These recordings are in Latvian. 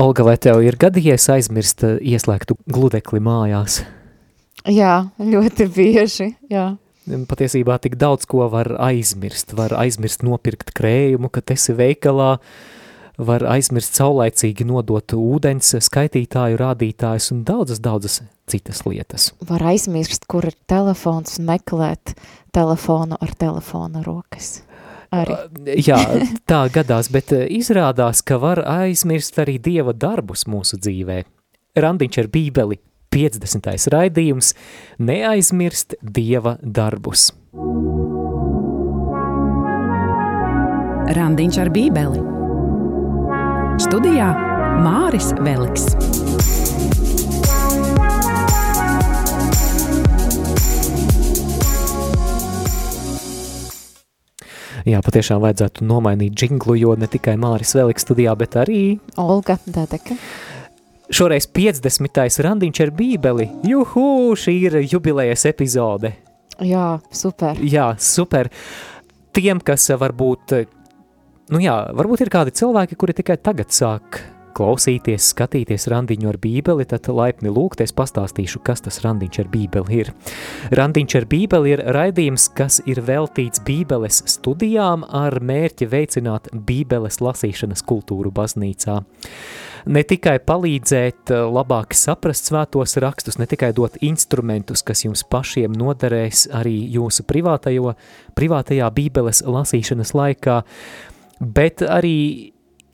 Olga, vai tev ir gadījies aizmirst eh, ieslēgtu gludekli mājās? Jā, ļoti bieži, jā. Patiesībā tik daudz ko var aizmirst. Var aizmirst nopirkt krējumu, kad esi veikalā, var aizmirst saulaicīgi nodot ūdens skaitītāju rādītājus un daudzas, daudzas citas lietas. Var aizmirst, kur ir telefons un meklēt telefonu ar telefona rokas. Arī. Jā, tā gadās, bet izrādās, ka var aizmirst arī Dieva darbus mūsu dzīvē. Randiņš ar bībeli 50. raidījums Neaizmirst Dieva darbus. Randiņš ar bībeli Studijā Māris Veliks. Jā, patiešām vajadzētu nomainīt džinglu, jo ne tikai Māris Veliks studijā, bet arī Olga Dadeka. Šoreiz 50. randiņš ar bībeli. Juhu, šī ir jubilejas epizode. Jā, super. Jā, super. Tiem, kas varbūt, nu jā, varbūt ir kādi cilvēki, kuri tikai tagad sāk klausīties, skatīties randiņu ar bībeli, tad laipni lūgt, es pastāstīšu, kas tas randiņš ar bībeli ir. Randiņš ar bībeli ir raidījums, kas ir veltīts bībeles studijām ar mērķi veicināt bībeles lasīšanas kultūru baznīcā. Ne tikai palīdzēt labāk saprast svētos rakstus, ne tikai dot instrumentus, kas jums pašiem noderēs arī jūsu privātajo, privātajā bībeles lasīšanas laikā, bet arī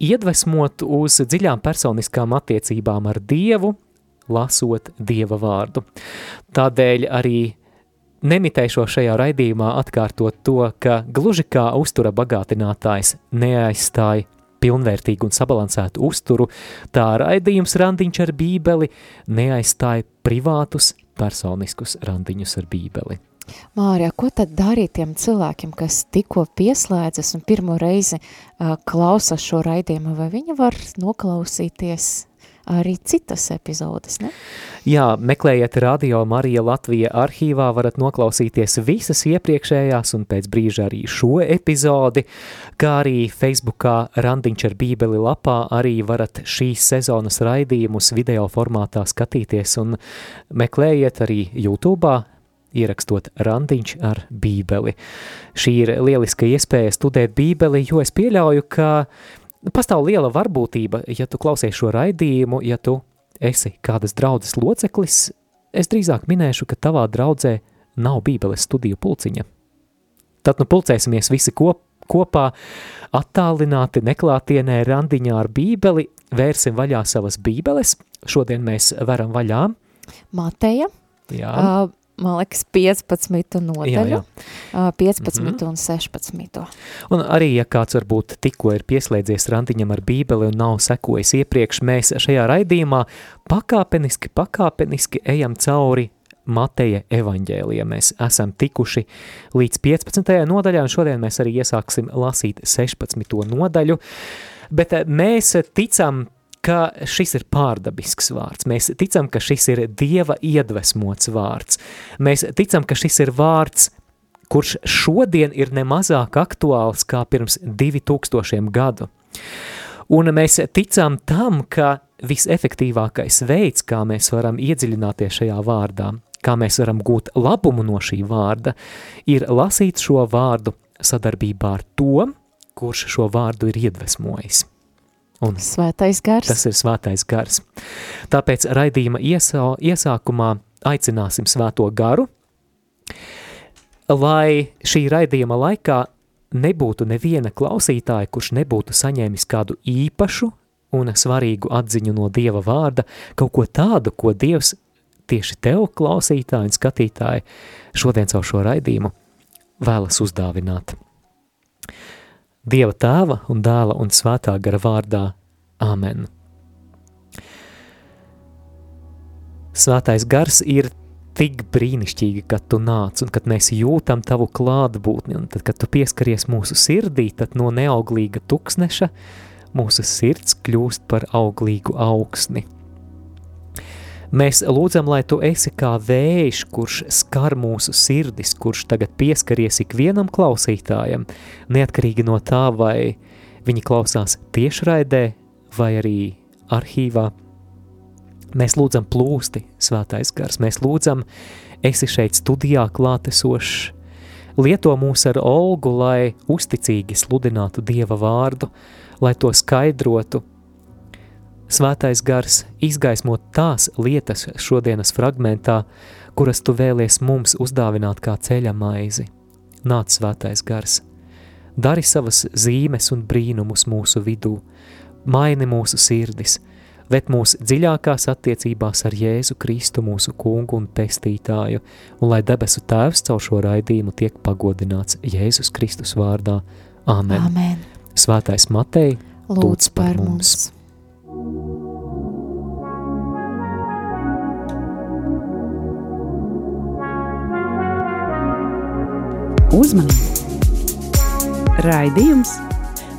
iedvesmot uz dziļām personiskām attiecībām ar Dievu, lasot Dieva vārdu. Tādēļ arī nemitēšo šajā raidījumā atkārtot to, ka gluži kā uztura bagātinātājs neaizstāja pilnvērtīgu un sabalansētu uzturu, tā raidījums randiņš ar bībeli neaizstāja privātus, personiskus randiņus ar bībeli. Mārija, ko tad darīt tiem cilvēkiem, kas tikko pieslēdzas un pirmo reizi uh, klausa šo raidījumu, vai viņi var noklausīties arī citas epizodes, ne? Jā, meklējiet Radio Marija Latvija arhīvā, varat noklausīties visas iepriekšējās un pēc brīža arī šo epizodi, kā arī Facebookā Randiņš ar bībeli lapā arī varat šīs sezonas raidījumus video formātā skatīties un meklējiet arī YouTube'ā ierakstot randiņš ar bībeli. Šī ir lieliska iespēja studēt bībeli, jo es pieļauju, ka pastāv liela varbūtība, ja tu klausies šo raidījumu, ja tu esi kādas draudzes loceklis, es drīzāk minēšu, ka tavā draudzē nav bībeles studiju pulciņa. Tad nu pulcēsimies visi kop, kopā, attālināti neklātienē randiņā ar bībeli, vērsim vaļā savas bībeles. Šodien mēs veram vaļā. Mateja. Jā. Uh, man liekas, 15 nodaļu, Jā, jā. 15 Mhm. mm -hmm. un 16. Un arī, ja kāds varbūt tikko ir pieslēdzies randiņam ar bībeli un nav sekojis iepriekš, mēs šajā raidījumā pakāpeniski, pakāpeniski ejam cauri Mateja evaņģēlija. Mēs esam tikuši līdz 15. nodaļā, un šodien mēs arī iesāksim lasīt 16. nodaļu, bet mēs ticam ka šis ir pārdabisks vārds. Mēs ticam, ka šis ir Dieva iedvesmots vārds. Mēs ticam, ka šis ir vārds, kurš šodien ir nemazāk aktuāls kā pirms 2000 gadu. Un mēs ticam tam, ka visefektīvākais veids, kā mēs varam iedziļināties šajā vārdā, kā mēs varam gūt labumu no šī vārda, ir lasīt šo vārdu sadarbībā ar to, kurš šo vārdu ir iedvesmojis. Un Svētais gars. Tas ir svētais gars. Tāpēc raidījuma iesā, iesākumā aicināsim svēto garu, lai šī raidījuma laikā nebūtu neviena klausītāja, kurš nebūtu saņēmis kādu īpašu un svarīgu atziņu no Dieva vārda, kaut ko tādu, ko Dievs tieši tev, klausītāji un skatītāji, šodien caur šo raidījumu vēlas uzdāvināt. Dieva tēva un dēla un svētā gara vārdā Āmen. Svētais gars ir tik brīnišķīgi, kad tu nāc un kad mēs jūtam tavu klātbūtni, un tad, kad tu pieskaries mūsu sirdī, tad no neauglīga tuksneša mūsu sirds kļūst par auglīgu augsni. Mēs lūdzam, lai tu esi kā vējš, kurš skar mūsu sirdis, kurš tagad pieskaries ikvienam klausītājam, neatkarīgi no tā, vai viņi klausās tiešraidē vai arī arhīvā. Mēs lūdzam plūsti, svētais gars, mēs lūdzam, esi šeit studijā klātesošs, lieto mūs ar olgu, lai uzticīgi sludinātu Dieva vārdu, lai to skaidrotu. Svētais gars izgaismot tās lietas šodienas fragmentā, kuras tu vēlies mums uzdāvināt kā ceļa maizi. Nāc svētais gars, dari savas zīmes un brīnumus mūsu vidū, maini mūsu sirdis, ved mūs dziļākās attiecībās ar Jēzu Kristu, mūsu kungu un pestītāju, un lai debesu tēvs caur šo raidījumu tiek pagodināts Jēzus Kristus vārdā. Āmen! Amen. Svētais Matei, Lūdz par mums! Uzmanību! Raidījums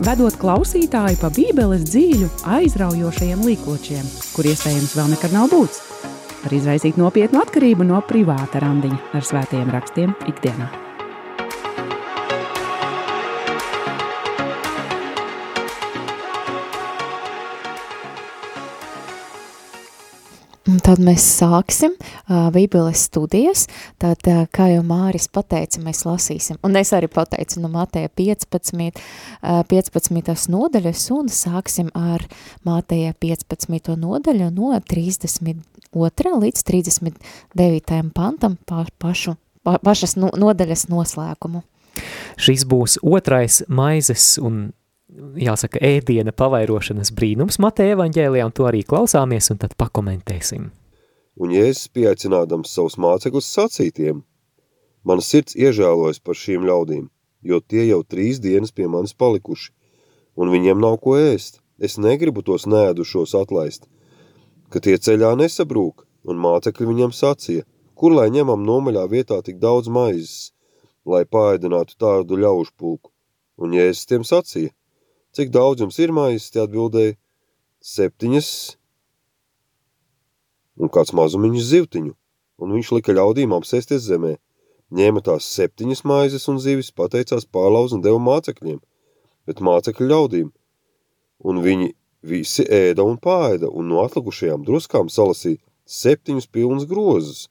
vedot klausītāju pa Bībeles dzīļu, aizraujošajiem līkločiem, kur iespējams vēl nekad nav būts, var izraisīt nopietnu atkarību no privāta randiņa ar svētajiem rakstiem ikdienā. Tad mēs sāksim uh, Bībeles studijas, tad, uh, kā jau Māris pateica, mēs lasīsim, un es arī pateicu no Mateja 15, uh, 15 nodaļas, un sāksim ar Mateja 15 nodaļu no 32 līdz 39 pantam pa, pašu, pa, pašas no, nodaļas noslēgumu. Šis būs otrais maizes un jāsaka, ēdiena pavairošanas brīnums Mateja evaņģēlijā, un to arī klausāmies, un tad pakomentēsim. Un Jēzus pieaicinādams savus mācekļus sacītiem, mana sirds iežēlojas par šīm ļaudīm, jo tie jau trīs dienas pie manis palikuši, un viņiem nav ko ēst. Es negribu tos nēdušos atlaist, ka tie ceļā nesabrūk, un mācekļi viņam sacīja, kur lai ņemam nomaļā vietā tik daudz maizes, lai pāēdinātu tādu ļaužu pulku. Un Jēzus tiem sacīja, Cik daudz jums ir maizes? Tie atbildēja, septiņas un kāds mazumiņš zivtiņu, un viņš lika ļaudīm apsēsties zemē. Ņēma tās septiņas maizes un zivis, pateicās pārlauz un deva mācekļiem, bet mācekļi ļaudīm. Un viņi visi ēda un pāēda, un no atlikušajām druskām salasīja septiņus pilnus grozus,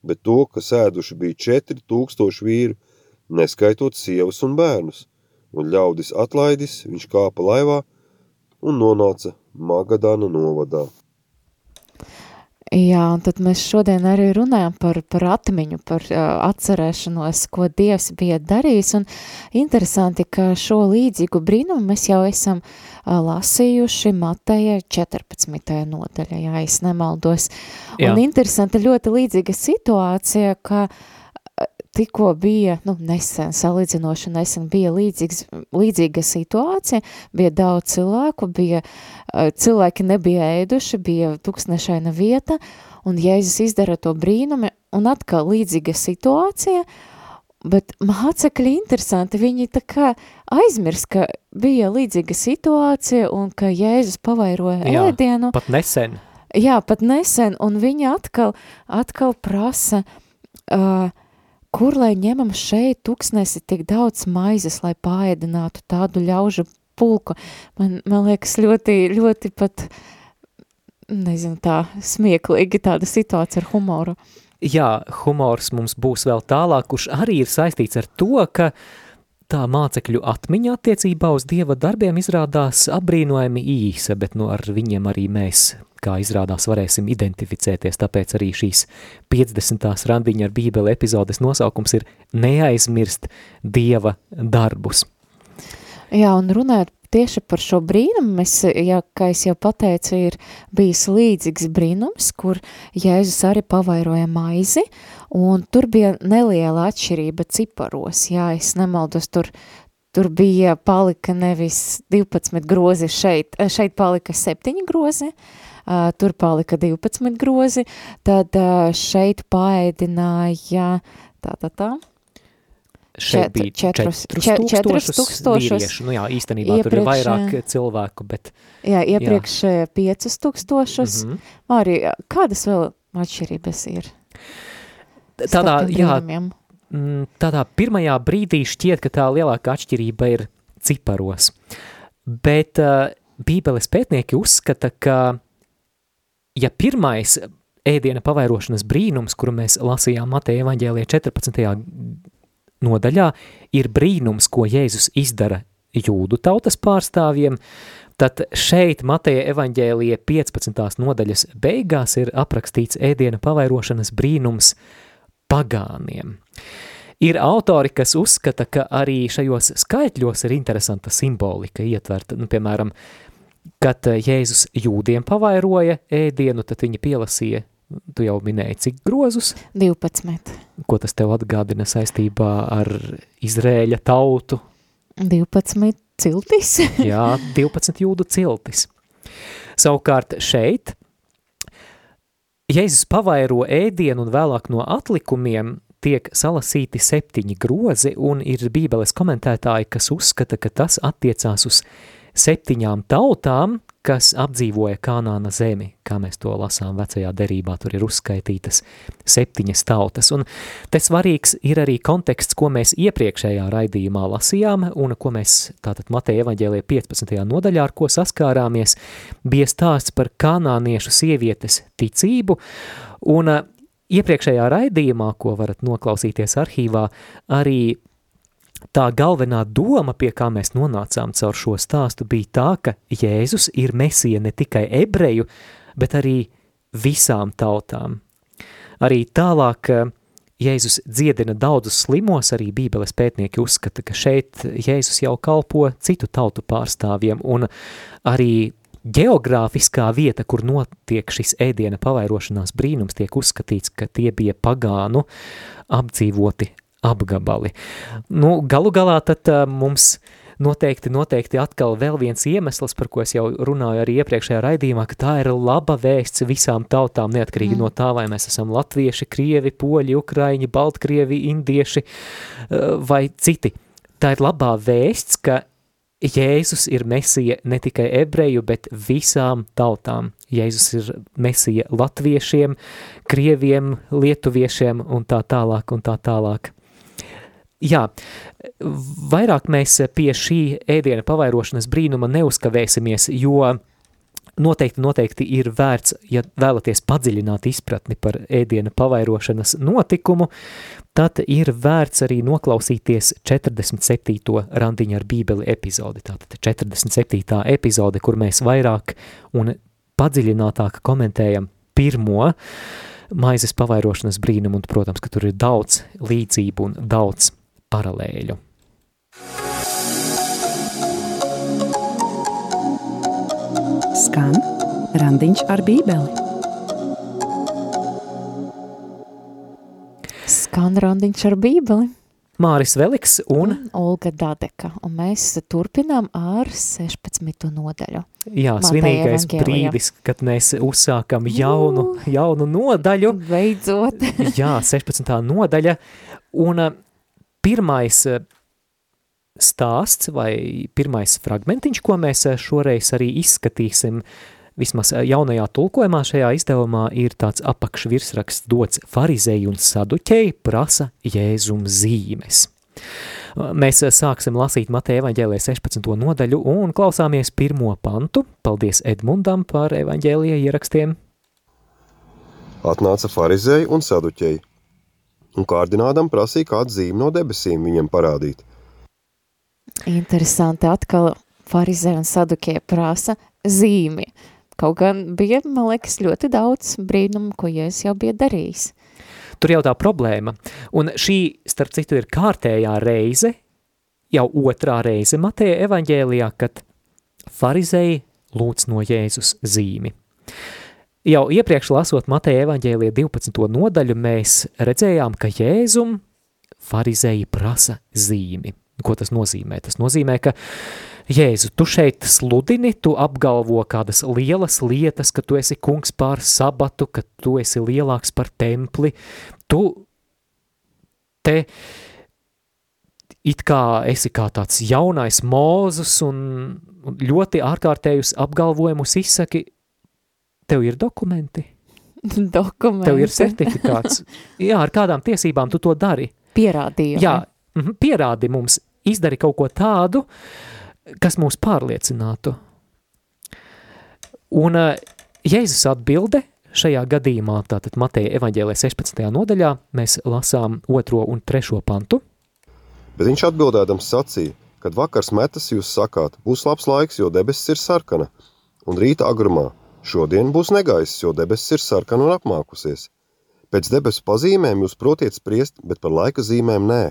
bet to, kas ēduši bija četri tūkstoši vīru, neskaitot sievas un bērnus un ļaudis atlaidis, viņš kāpa laivā un nonāca Magadana novadā. Jā, un tad mēs šodien arī runājam par, par atmiņu, par uh, atcerēšanos, ko Dievs bija darījis, un interesanti, ka šo līdzīgu brīnumu mēs jau esam uh, lasījuši Mateja 14. nodaļa, ja es nemaldos. Jā. Un interesanti, ļoti līdzīga situācija, ka uh, tikko bija, nu, nesen, salīdzinoši nesen bija līdzīgs, līdzīga situācija, bija daudz cilvēku, bija, cilvēki nebija ēduši, bija tuksnešaina vieta, un Jēzus izdara to brīnumi, un atkal līdzīga situācija, bet mācekļi interesanti, viņi tā kā aizmirs, ka bija līdzīga situācija, un ka Jēzus pavairoja Jā, ēdienu. pat nesen. Jā, pat nesen, un viņi atkal, atkal prasa, uh, kur lai ņemam šeit tuksnesi tik daudz maizes, lai pāēdinātu tādu ļaužu pulku. Man, man liekas ļoti, ļoti pat, nezinu, tā smieklīgi tāda situācija ar humoru. Jā, humors mums būs vēl tālāk, kurš arī ir saistīts ar to, ka tā mācekļu atmiņa attiecībā uz Dieva darbiem izrādās apbrīnojami īsa, bet nu ar viņiem arī mēs kā izrādās varēsim identificēties, tāpēc arī šīs 50. randiņa ar bībeli epizodes nosaukums ir neaizmirst Dieva darbus. Jā, un runājot tieši par šo brīnumu, mēs, ja, kā es jau pateicu, ir bijis līdzīgs brīnums, kur Jēzus arī pavairoja maizi, un tur bija neliela atšķirība ciparos, jā, es nemaldos, tur, tur bija palika nevis 12 grozi šeit, šeit palika 7 grozi, uh, tur palika 12 grozi, tad uh, šeit paēdināja tā, tā, tā. Šeit bija četrus, četrus tūkstošus vīriešu. Nu jā, īstenībā iepriekš, tur ir vairāk cilvēku, bet... Jā, iepriekš jā. piecus tūkstošus. Mm -hmm. Arī kādas vēl atšķirības ir? Tādā, jā, tādā pirmajā brīdī šķiet, ka tā lielākā atšķirība ir ciparos. Bet uh, Bībeles pētnieki uzskata, ka ja pirmais ēdiena pavairošanas brīnums, kuru mēs lasījām Mateja evaņģēlijā 14. Nodaļā, ir brīnums, ko Jēzus izdara jūdu tautas pārstāvjiem, tad šeit Mateja evaņģēlijā 15. nodaļas beigās ir aprakstīts ēdiena pavairošanas brīnums pagāniem. Ir autori, kas uzskata, ka arī šajos skaitļos ir interesanta simbolika ietverta, nu, piemēram, kad Jēzus jūdiem pavairoja ēdienu, tad viņi pielasīja Tu jau minēji, cik grozus? 12. Ko tas tev atgādina saistībā ar Izrēļa tautu? 12 ciltis. Jā, 12 jūdu ciltis. Savukārt šeit Jēzus pavairo ēdienu un vēlāk no atlikumiem tiek salasīti septiņi grozi, un ir bībeles komentētāji, kas uzskata, ka tas attiecās uz septiņām tautām, kas apdzīvoja Kanāna zemi, kā mēs to lasām vecajā derībā, tur ir uzskaitītas septiņas tautas. Un te svarīgs ir arī konteksts, ko mēs iepriekšējā raidījumā lasījām, un ko mēs tātad Mateja evaņģēlija 15. nodaļā, ar ko saskārāmies, bija stāsts par kanāniešu sievietes ticību, un iepriekšējā raidījumā, ko varat noklausīties arhīvā, arī tā galvenā doma, pie kā mēs nonācām caur šo stāstu, bija tā, ka Jēzus ir mesija ne tikai ebreju, bet arī visām tautām. Arī tālāk eh, Jēzus dziedina daudzus slimos, arī bībeles pētnieki uzskata, ka šeit Jēzus jau kalpo citu tautu pārstāvjiem, un arī geogrāfiskā vieta, kur notiek šis ēdiena pavairošanās brīnums, tiek uzskatīts, ka tie bija pagānu apdzīvoti apgabali. Nu, galu galā tad uh, mums noteikti, noteikti atkal vēl viens iemesls, par ko es jau runāju arī iepriekšējā raidījumā, ka tā ir laba vēsts visām tautām, neatkarīgi mm. no tā, vai mēs esam latvieši, krievi, poļi, ukraiņi, baltkrievi, indieši uh, vai citi. Tā ir labā vēsts, ka Jēzus ir mesija ne tikai ebreju, bet visām tautām. Jēzus ir mesija latviešiem, krieviem, lietuviešiem un tā tālāk un tā tālāk. Jā, vairāk mēs pie šī ēdiena pavairošanas brīnuma neuzkavēsimies, jo noteikti, noteikti ir vērts, ja vēlaties padziļināt izpratni par ēdiena pavairošanas notikumu, tad ir vērts arī noklausīties 47. randiņa ar bībeli epizodi. Tātad 47. epizode, kur mēs vairāk un padziļinātāk komentējam pirmo maizes pavairošanas brīnumu, un, protams, ka tur ir daudz līdzību un daudz paralēļu. Skan randiņš ar bībeli. Skan randiņš ar bībeli. Māris Veliks un Olga Dadeka, un mēs turpinām ar 16. nodaļu. Jā, Mateja svinīgais evaņģēlijā. brīdis, kad mēs uzsākam jaunu, jaunu nodaļu. Beidzot. Jā, 16. nodaļa, un pirmais uh, stāsts vai pirmais fragmentiņš, ko mēs uh, šoreiz arī izskatīsim, vismaz uh, jaunajā tulkojumā šajā izdevumā ir tāds apakšvirsraksts dots farizēju un saduķēji prasa jēzum zīmes. Mēs sāksim lasīt Mateja evaņģēlē 16. nodaļu un klausāmies pirmo pantu. Paldies Edmundam par evaņģēlija ierakstiem. Atnāca farizēji un saduķēji, un kārdinādam prasīja kādu zīmi no debesīm viņam parādīt. Interesanti atkal farizē un sadukie prasa zīmi. Kaut gan bija, man liekas, ļoti daudz brīnumu, ko Jēzus jau bija darījis. Tur jau tā problēma. Un šī, starp citu, ir kārtējā reize, jau otrā reize Mateja evaņģēlijā, kad farizēji lūdz no Jēzus zīmi. Jau iepriekš lasot Mateja evaņģēlijā 12. nodaļu, mēs redzējām, ka Jēzum farizēji prasa zīmi. Ko tas nozīmē? Tas nozīmē, ka Jēzu, tu šeit sludini, tu apgalvo kādas lielas lietas, ka tu esi kungs pār sabatu, ka tu esi lielāks par templi, tu te it kā esi kā tāds jaunais mūzus un ļoti ārkārtējus apgalvojumus izsaki, tev ir dokumenti, Dokumenti. tev ir certifikāts. Jā, ar kādām tiesībām tu to dari? Pierādījumi. Jā, mhm, pierādi mums, izdari kaut ko tādu, kas mūs pārliecinātu. Un uh, Jēzus atbilde šajā gadījumā, tātad Mateja evaņģēlē 16. nodaļā, mēs lasām otro un trešo pantu. Bet viņš atbildēdams sacīja, kad vakars metas jūs sakāt, būs labs laiks, jo debesis ir sarkana, un rīta agrumā šodien būs negaiss, jo debesis ir sarkana un apmākusies. Pēc debesu pazīmēm jūs protiet spriest, bet par laika zīmēm nē.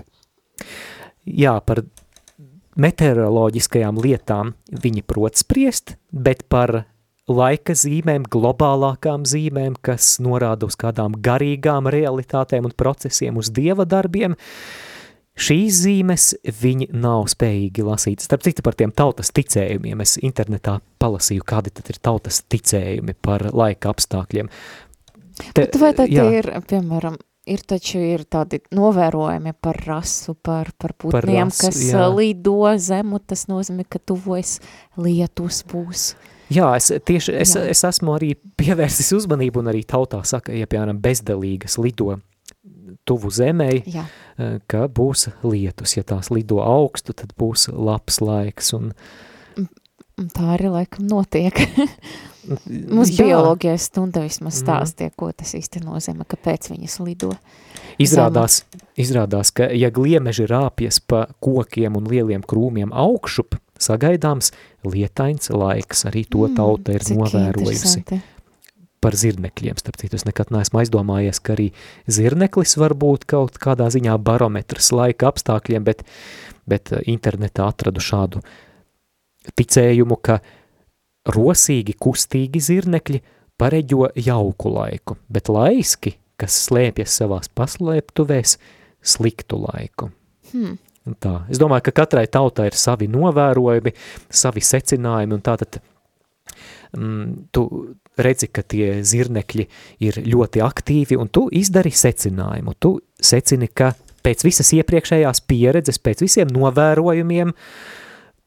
Jā, par meteoroloģiskajām lietām viņi prot spriest, bet par laika zīmēm, globālākām zīmēm, kas norāda uz kādām garīgām realitātēm un procesiem, uz dieva darbiem, šīs zīmes viņi nav spējīgi lasīt. Starp citu par tiem tautas ticējumiem, es internetā palasīju, kādi tad ir tautas ticējumi par laika apstākļiem. Te, Bet vai tad jā. ir, piemēram, ir taču ir tādi novērojumi par rasu, par, par putniem, par rasu, kas jā. lido zemu, tas nozīmē, ka tuvojas lietus būs. Jā, es tieši es, Jā. es esmu arī pievērsis uzmanību un arī tautā saka, ja piemēram bezdalīgas lido tuvu zemei, Jā. Eh, ka būs lietus. Ja tās lido augstu, tad būs labs laiks. Un... Tā arī laikam notiek. Mums bioloģijai stunda vismaz mhm. stāstie, ko tas īsti nozīmē, kāpēc viņas lido. Izrādās, izrādās, ka ja gliemeži rāpjas pa kokiem un lieliem krūmiem augšup, sagaidāms lietains laiks, arī to mm, tauta ir novērojusi. Par zirnekļiem, starp citu, es nekad neesmu aizdomājies, ka arī zirneklis var būt kaut kādā ziņā barometrs laika apstākļiem, bet, bet eh, internetā atradu šādu ticējumu, ka rosīgi, kustīgi zirnekļi pareģo jauku laiku, bet laiski, kas slēpjas savās paslēptuvēs, sliktu laiku. Hmm. Tā. Es domāju, ka katrai tautai ir savi novērojumi, savi secinājumi, un tātad mm, tu redzi, ka tie zirnekļi ir ļoti aktīvi, un tu izdari secinājumu. Tu secini, ka pēc visas iepriekšējās pieredzes, pēc visiem novērojumiem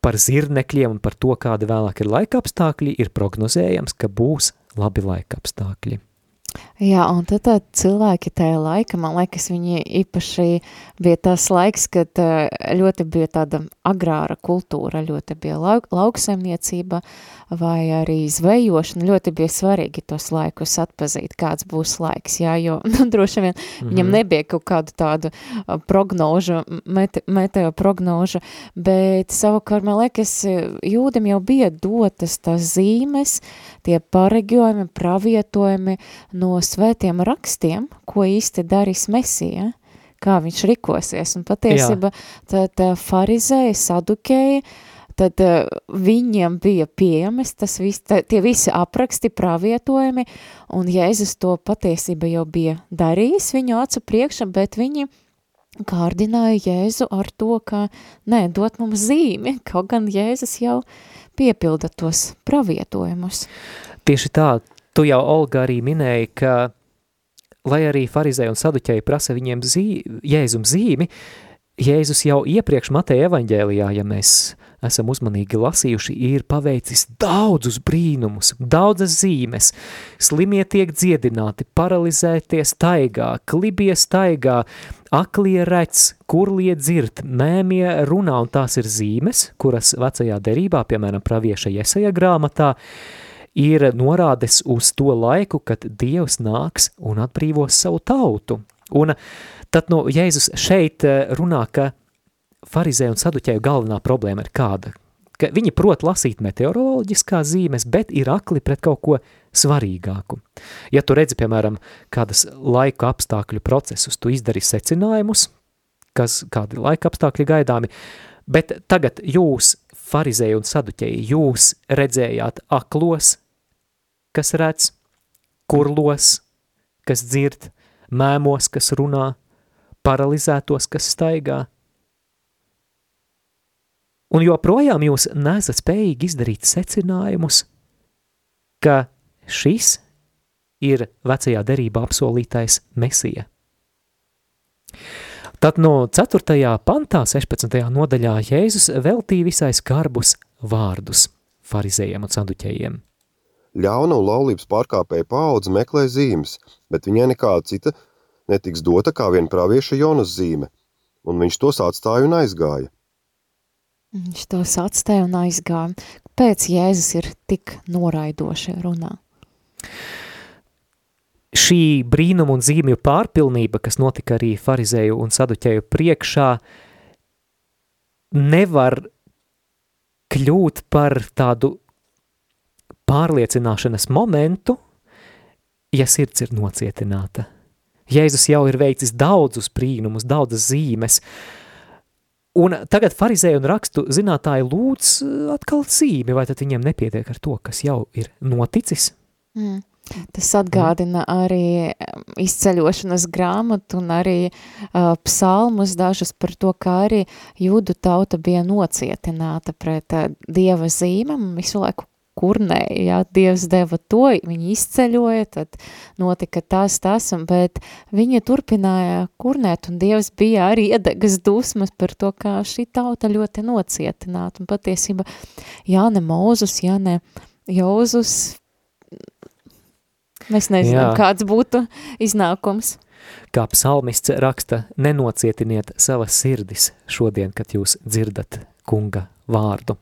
par zirnekļiem un par to, kāda vēlāk ir laika apstākļi, ir prognozējams, ka būs labi laika apstākļi. Jā, un tad tā cilvēki tajā laika, man liekas, viņi īpaši bija tas laiks, kad ļoti bija tāda agrāra kultūra, ļoti bija lauk, lauksaimniecība vai arī zvejošana, ļoti bija svarīgi tos laikus atpazīt, kāds būs laiks, jā, jo nu, droši vien mm -hmm. viņam mhm. nebija kaut kādu tādu prognožu, mete, meteo prognožu, bet savukārt, man liekas, jūdim jau bija dotas tās zīmes, tie pareģojumi, pravietojumi no svētiem rakstiem, ko īsti darīs Mesija, kā viņš rikosies. Un patiesība tad farizēji, sadukēji, tad viņiem bija pieejamas tas vis, tā, tie visi apraksti, pravietojumi, un Jēzus to patiesība jau bija darījis viņu acu priekšā, bet viņi kārdināja Jēzu ar to, ka, nē, dot mums zīmi, kaut gan Jēzus jau piepilda tos pravietojumus. Tieši tā, tu jau, Olga, arī minēji, ka lai arī farizēji un saduķēji prasa viņiem zī, Jēzum zīmi, Jēzus jau iepriekš Mateja evaņģēlijā, ja mēs esam uzmanīgi lasījuši, ir paveicis daudzus brīnumus, daudzas zīmes. Slimie tiek dziedināti, paralizētie staigā, klibie staigā, aklie redz, kurlie dzird, mēmie runā, un tās ir zīmes, kuras vecajā derībā, piemēram, pravieša Jesaja grāmatā, ir norādes uz to laiku, kad Dievs nāks un atbrīvos savu tautu. Un tad no Jēzus šeit eh, runā, ka farizē un saduķēju galvenā problēma ir kāda, ka viņi prot lasīt meteoroloģiskās zīmes, bet ir akli pret kaut ko svarīgāku. Ja tu redzi, piemēram, kādas laika apstākļu procesus, tu izdari secinājumus, kas, kādi laika apstākļi gaidāmi, bet tagad jūs, farizēji un saduķēji, jūs redzējāt aklos, kas redz, kurlos, kas dzird, mēmos, kas runā, paralizētos, kas staigā. Un joprojām jūs nesat spējīgi izdarīt secinājumus, ka šis ir vecajā derībā apsolītais mesija. Tad no 4. pantā, 16. nodaļā, Jēzus veltīja visai skarbus vārdus farizējiem un sanduķējiem. Ļauna un laulības pārkāpēja paudze meklē zīmes, bet viņai nekāda cita netiks dota kā vien pravieša Jonas zīme, un viņš tos atstāja un aizgāja. Viņš tos atstāja un aizgāja. Pēc Jēzus ir tik noraidoši runā? Šī brīnuma un zīmju pārpilnība, kas notika arī farizēju un saduķēju priekšā, nevar kļūt par tādu pārliecināšanas momentu, ja sirds ir nocietināta. Jēzus jau ir veicis daudzus brīnumus, daudzas zīmes, un tagad farizēju un rakstu zinātāji lūdz atkal zīmi, vai tad viņiem nepietiek ar to, kas jau ir noticis? Mm. Tas atgādina arī izceļošanas grāmatu un arī uh, psalmus dažus par to, kā arī jūdu tauta bija nocietināta pret uh, dieva zīmēm, visu laiku kurnēja, jā, Dievs deva to, viņi izceļoja, tad notika tas, tas, un, bet viņi turpināja kurnēt, un Dievs bija arī iedegas dusmas par to, kā šī tauta ļoti nocietināta, un patiesība, jā, ne Mūzus, jā, ne Jozus, mēs nezinām, jā. kāds būtu iznākums. Kā psalmists raksta, nenocietiniet savas sirdis šodien, kad jūs dzirdat kunga vārdu.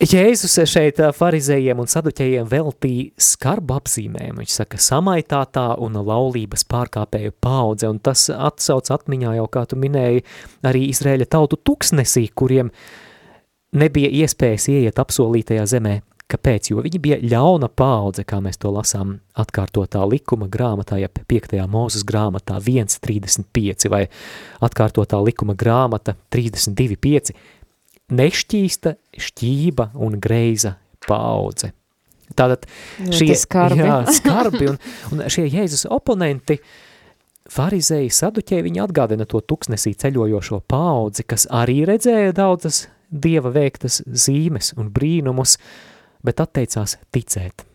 Jēzus šeit farizējiem un saduķējiem veltīja skarbu apzīmējumu. Viņš saka, samaitātā un laulības pārkāpēju paudze, un tas atsauc atmiņā jau, kā tu minēji, arī Izrēļa tautu tuksnesī, kuriem nebija iespējas ieiet apsolītajā zemē. Kāpēc? Jo viņi bija ļauna paudze, kā mēs to lasām atkārtotā likuma grāmatā, ja 5. mūzes grāmatā 1.35 vai atkārtotā likuma grāmata 32.5 nešķīsta, šķība un greiza paudze. Tātad šie skarbi, jā, skarbi un, un šie Jēzus oponenti, farizēji saduķēji, viņi atgādina to tuksnesī ceļojošo paudzi, kas arī redzēja daudzas dieva veiktas zīmes un brīnumus, bet atteicās ticēt.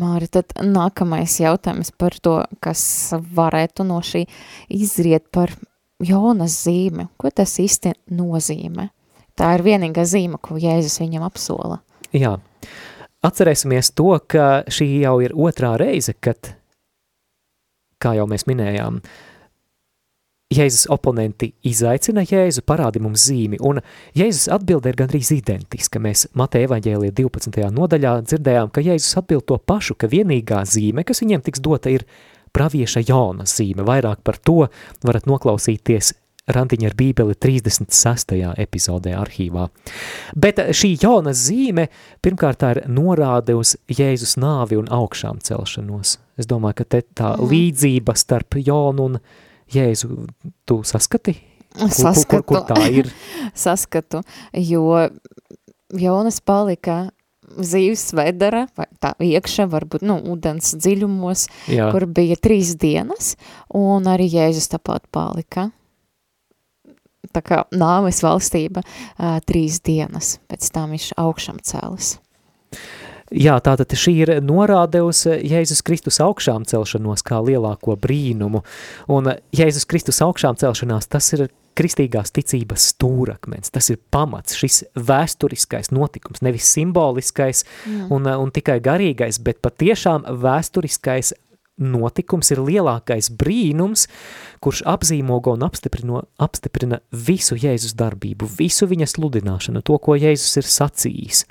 Māri, tad nākamais jautājums par to, kas varētu no šī izriet par Jonas zīme. Ko tas īsti nozīmē? Tā ir vienīgā zīme, ko Jēzus viņam apsola. Jā, atcerēsimies to, ka šī jau ir otrā reize, kad, kā jau mēs minējām, Jēzus oponenti izaicina Jēzu, parādi mums zīmi, un Jēzus atbilde ir gandrīz identiska. Mēs Mateja evaņģēlija 12. nodaļā dzirdējām, ka Jēzus atbild to pašu, ka vienīgā zīme, kas viņiem tiks dota, ir pravieša Jonas zīme. Vairāk par to varat noklausīties Randiņa ar bībeli 36. epizodē arhīvā. Bet šī jauna zīme pirmkārt tā ir norāde uz Jēzus nāvi un augšām celšanos. Es domāju, ka te tā mm. līdzība starp Jonu un Jēzu, tu saskati? Saskatu. Kur, kur, kur tā ir? Saskatu, jo Jonas palika zīves vedara, vai tā iekšā, varbūt, nu, ūdens dziļumos, Jā. kur bija trīs dienas, un arī Jēzus tāpat palika tā kā nāves valstība uh, trīs dienas, pēc tam viņš augšām cēlis. Jā, tātad šī ir norāde uz Jēzus Kristus augšām celšanos kā lielāko brīnumu, un Jēzus Kristus augšām celšanās, tas ir kristīgās ticības stūrakmens, tas ir pamats, šis vēsturiskais notikums, nevis simboliskais mm. un, un tikai garīgais, bet patiešām vēsturiskais notikums ir lielākais brīnums, kurš apzīmogo un apstiprina, apstiprina visu Jēzus darbību, visu viņa sludināšanu, to, ko Jēzus ir sacījis.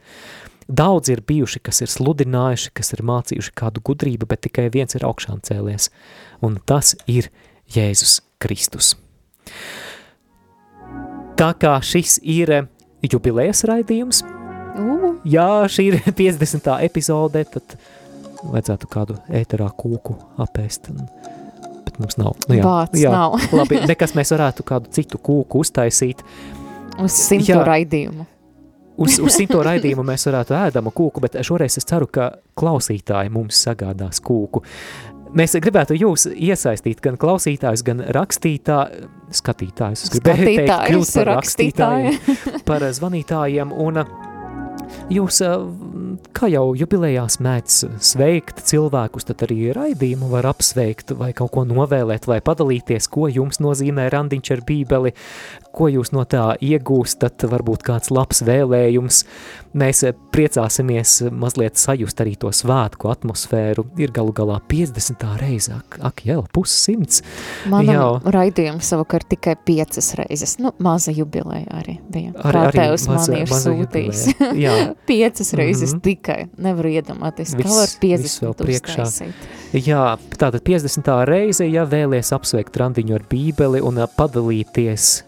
Daudz ir bijuši, kas ir sludinājuši, kas ir mācījuši kādu gudrību, bet tikai viens ir augšām cēlies, un tas ir Jēzus Kristus. Tā kā šis ir jubilējas raidījums, uh. jā, šī ir 50. epizode, tad vajadzētu kādu ēterā kūku apēst. Un, bet mums nav. Nu, jā, Bāc jā, nav. labi, nekas mēs varētu kādu citu kūku uztaisīt. Uz simto jā, raidījumu. Uz, uz simto raidījumu mēs varētu ēdamu kūku, bet šoreiz es ceru, ka klausītāji mums sagādās kūku. Mēs gribētu jūs iesaistīt gan klausītājus, gan rakstītā, skatītājus. Es gribēju teikt, kļūt par rakstītājiem, par zvanītājiem un uh, jūs, kā jau jubilejās mēdz sveikt cilvēkus, tad arī raidījumu var apsveikt vai kaut ko novēlēt vai padalīties, ko jums nozīmē randiņš ar bībeli, ko jūs no tā iegūstat, varbūt kāds labs vēlējums. Mēs priecāsimies mazliet sajust arī to svētku atmosfēru. Ir galu galā 50. reize, ak, ak jau, pussimts. Manam jau. raidījums savukārt tikai piecas reizes, nu, maza jubileja arī bija. Ar, Kā arī tevs maza, man ir sūtījis. piecas reizes mm -hmm. tikai, nevaru iedomāties, kā var 50 uztaisīt. Jā, tātad 50. reize, ja vēlies apsveikt randiņu ar bībeli un padalīties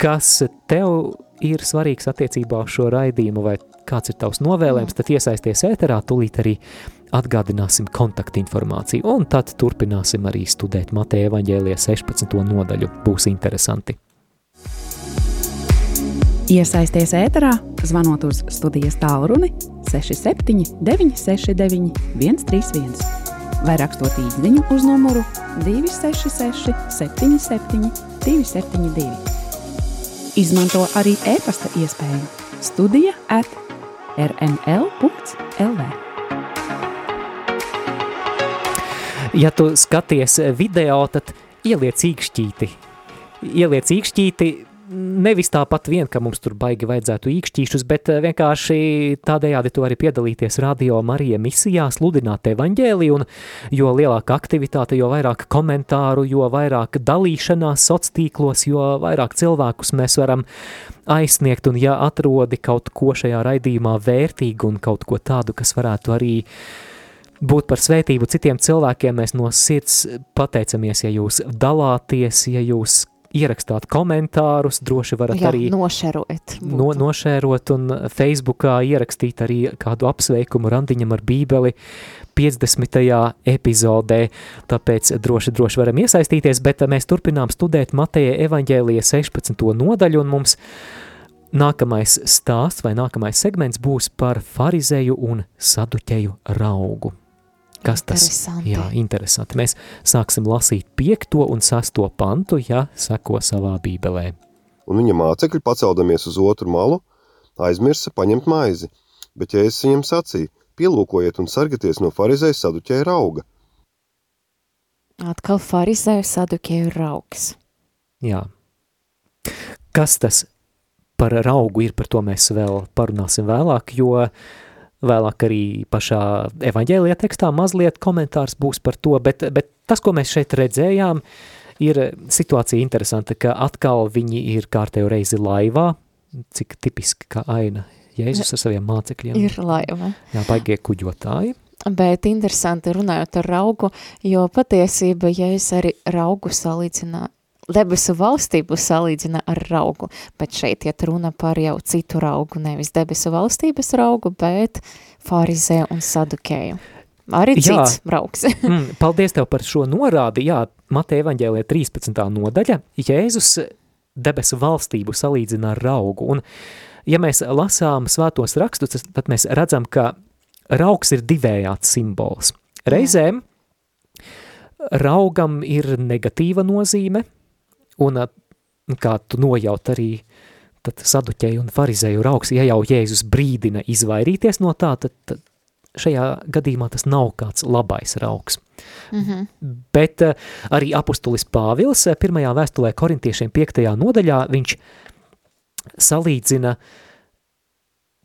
kas tev ir svarīgs attiecībā uz šo raidījumu, vai kāds ir tavs novēlējums, tad iesaisties ēterā, tūlīt arī atgādināsim kontaktinformāciju, un tad turpināsim arī studēt Mateja evaņģēlija 16. nodaļu. Būs interesanti. Iesaisties ēterā, zvanot uz studijas tālruni 67 969 131 vai rakstot īsiņu uz numuru 266 77 272. Izmanto arī e-pasta iespēju Studija at rml.lv. Ja tu skaties video, tad ieliec īkšķīti. Ieliec īkšķīti, nevis tāpat vien, ka mums tur baigi vajadzētu īkšķīšus, bet eh, vienkārši tādējādi tu arī piedalīties radio Marija misijā, sludināt evaņģēliju, un jo lielāka aktivitāte, jo vairāk komentāru, jo vairāk dalīšanās soc tīklos, jo vairāk cilvēkus mēs varam aizsniegt, un ja atrodi kaut ko šajā raidījumā vērtīgu un kaut ko tādu, kas varētu arī būt par svētību citiem cilvēkiem, mēs no sirds pateicamies, ja jūs dalāties, ja jūs ierakstāt komentārus, droši varat Jā, arī nošērot. No, nošērot un Facebookā ierakstīt arī kādu apsveikumu randiņam ar bībeli 50. epizodē, tāpēc droši, droši varam iesaistīties, bet mēs turpinām studēt Mateja evaņģēlija 16. nodaļu un mums nākamais stāsts vai nākamais segments būs par farizēju un saduķeju raugu. Kas tas ir? Jā, interesanti. Mēs sāksim lasīt piekto un sesto pantu, ja seko savā bībelē. Un viņa mācekļi, paceldamies uz otru malu, aizmirsa paņemt maizi, bet Jēzus viņam sacīja, pielūkojiet un sargieties no farizēja saduķēja rauga. Atkal farizēja saduķēja raugs. Jā. Kas tas par raugu ir, par to mēs vēl parunāsim vēlāk, jo uh, Vēlāk arī pašā evaņģēlijā tekstā mazliet komentārs būs par to, bet, bet tas, ko mēs šeit redzējām, ir situācija interesanta, ka atkal viņi ir kārtējo reizi laivā, cik tipiski kā aina Jēzus ar saviem mācekļiem. Ir laiva. Jā, baigie kuģotāji. Bet interesanti runājot ar raugu, jo patiesība, ja es arī raugu salīdzināju, debesu valstību salīdzina ar raugu, bet šeit iet runa par jau citu raugu, nevis debesu valstības raugu, bet farizē un sadukēju. Arī cits jā. raugs. mm, paldies tev par šo norādi. Jā, Mateja evaņģēlē 13. nodaļa. Jēzus debesu valstību salīdzina ar raugu. Un, ja mēs lasām svētos rakstus, tad mēs redzam, ka raugs ir divējāds simbols. Reizēm raugam ir negatīva nozīme, Un kā tu nojaut arī tad saduķēju un farizēju rauks, ja jau Jēzus brīdina izvairīties no tā, tad, tad šajā gadījumā tas nav kāds labais rauks. Mm -hmm. Bet uh, arī apustulis Pāvils pirmajā vēstulē korintiešiem piektajā nodaļā viņš salīdzina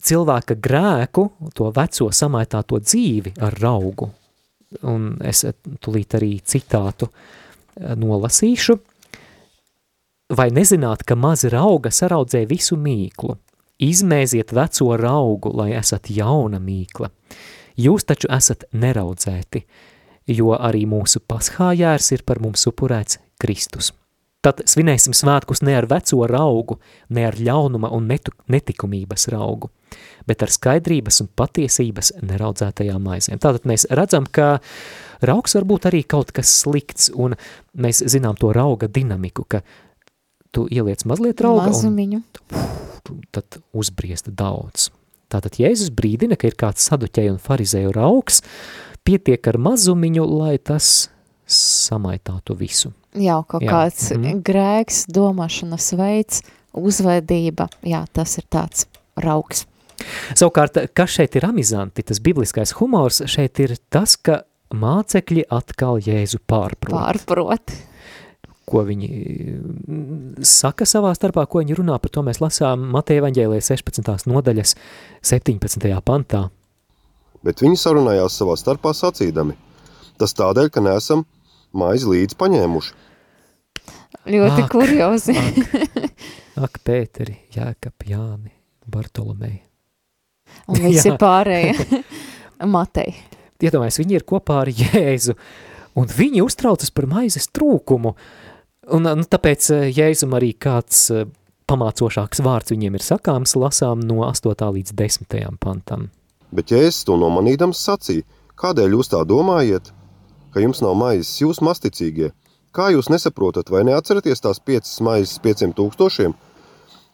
cilvēka grēku, to veco samaitāto dzīvi ar raugu. Un es tulīt arī citātu nolasīšu – Vai nezināt, ka mazi rauga saraudzē visu mīklu? Izmēziet veco raugu, lai esat jauna mīkla. Jūs taču esat neraudzēti, jo arī mūsu paschājērs ir par mums upurēts Kristus. Tad svinēsim svētkus ne ar veco raugu, ne ar ļaunuma un netu, netikumības raugu, bet ar skaidrības un patiesības neraudzētajām maizēm. Tātad mēs redzam, ka raugs var būt arī kaut kas slikts, un mēs zinām to rauga dinamiku, ka tu ieliec mazliet rauga Mazumiņu. un tad uzbriest daudz. Tātad Jēzus brīdina, ka ir kāds saduķēju un farizēju raugs, pietiek ar mazumiņu, lai tas samaitātu visu. Jā, kaut jā. kāds mm -hmm. grēks, domāšanas veids, uzvedība, jā, tas ir tāds raugs. Savukārt, kas šeit ir amizanti, tas bibliskais humors, šeit ir tas, ka mācekļi atkal Jēzu pārprot. Pārprot. Ko viņi mm, saka savā starpā, ko viņi runā, par to mēs lasām Mateja evaņģēlē 16. nodaļas 17. pantā. Bet viņi sarunājās savā starpā sacīdami. Tas tādēļ, ka neesam maizi līdz paņēmuši. Ļoti Ak, kuriozi. Ak, ak Pēteri, Jēkab, Jāni, Bartolomei. Un visi pārējie. Matei. Iedomājies, viņi ir kopā ar Jēzu, un viņi uztraucas par maizes trūkumu. Un, nu, tāpēc eh, Jēzum arī kāds eh, pamācošāks vārds viņiem ir sakāms, lasām no 8. līdz 10. pantam. Bet Jēzus to nomanīdams sacīja, kādēļ jūs tā domājat, ka jums nav maizes, jūs masticīgie? Kā jūs nesaprotat vai neatceraties tās piecas maizes pieciem tūkstošiem?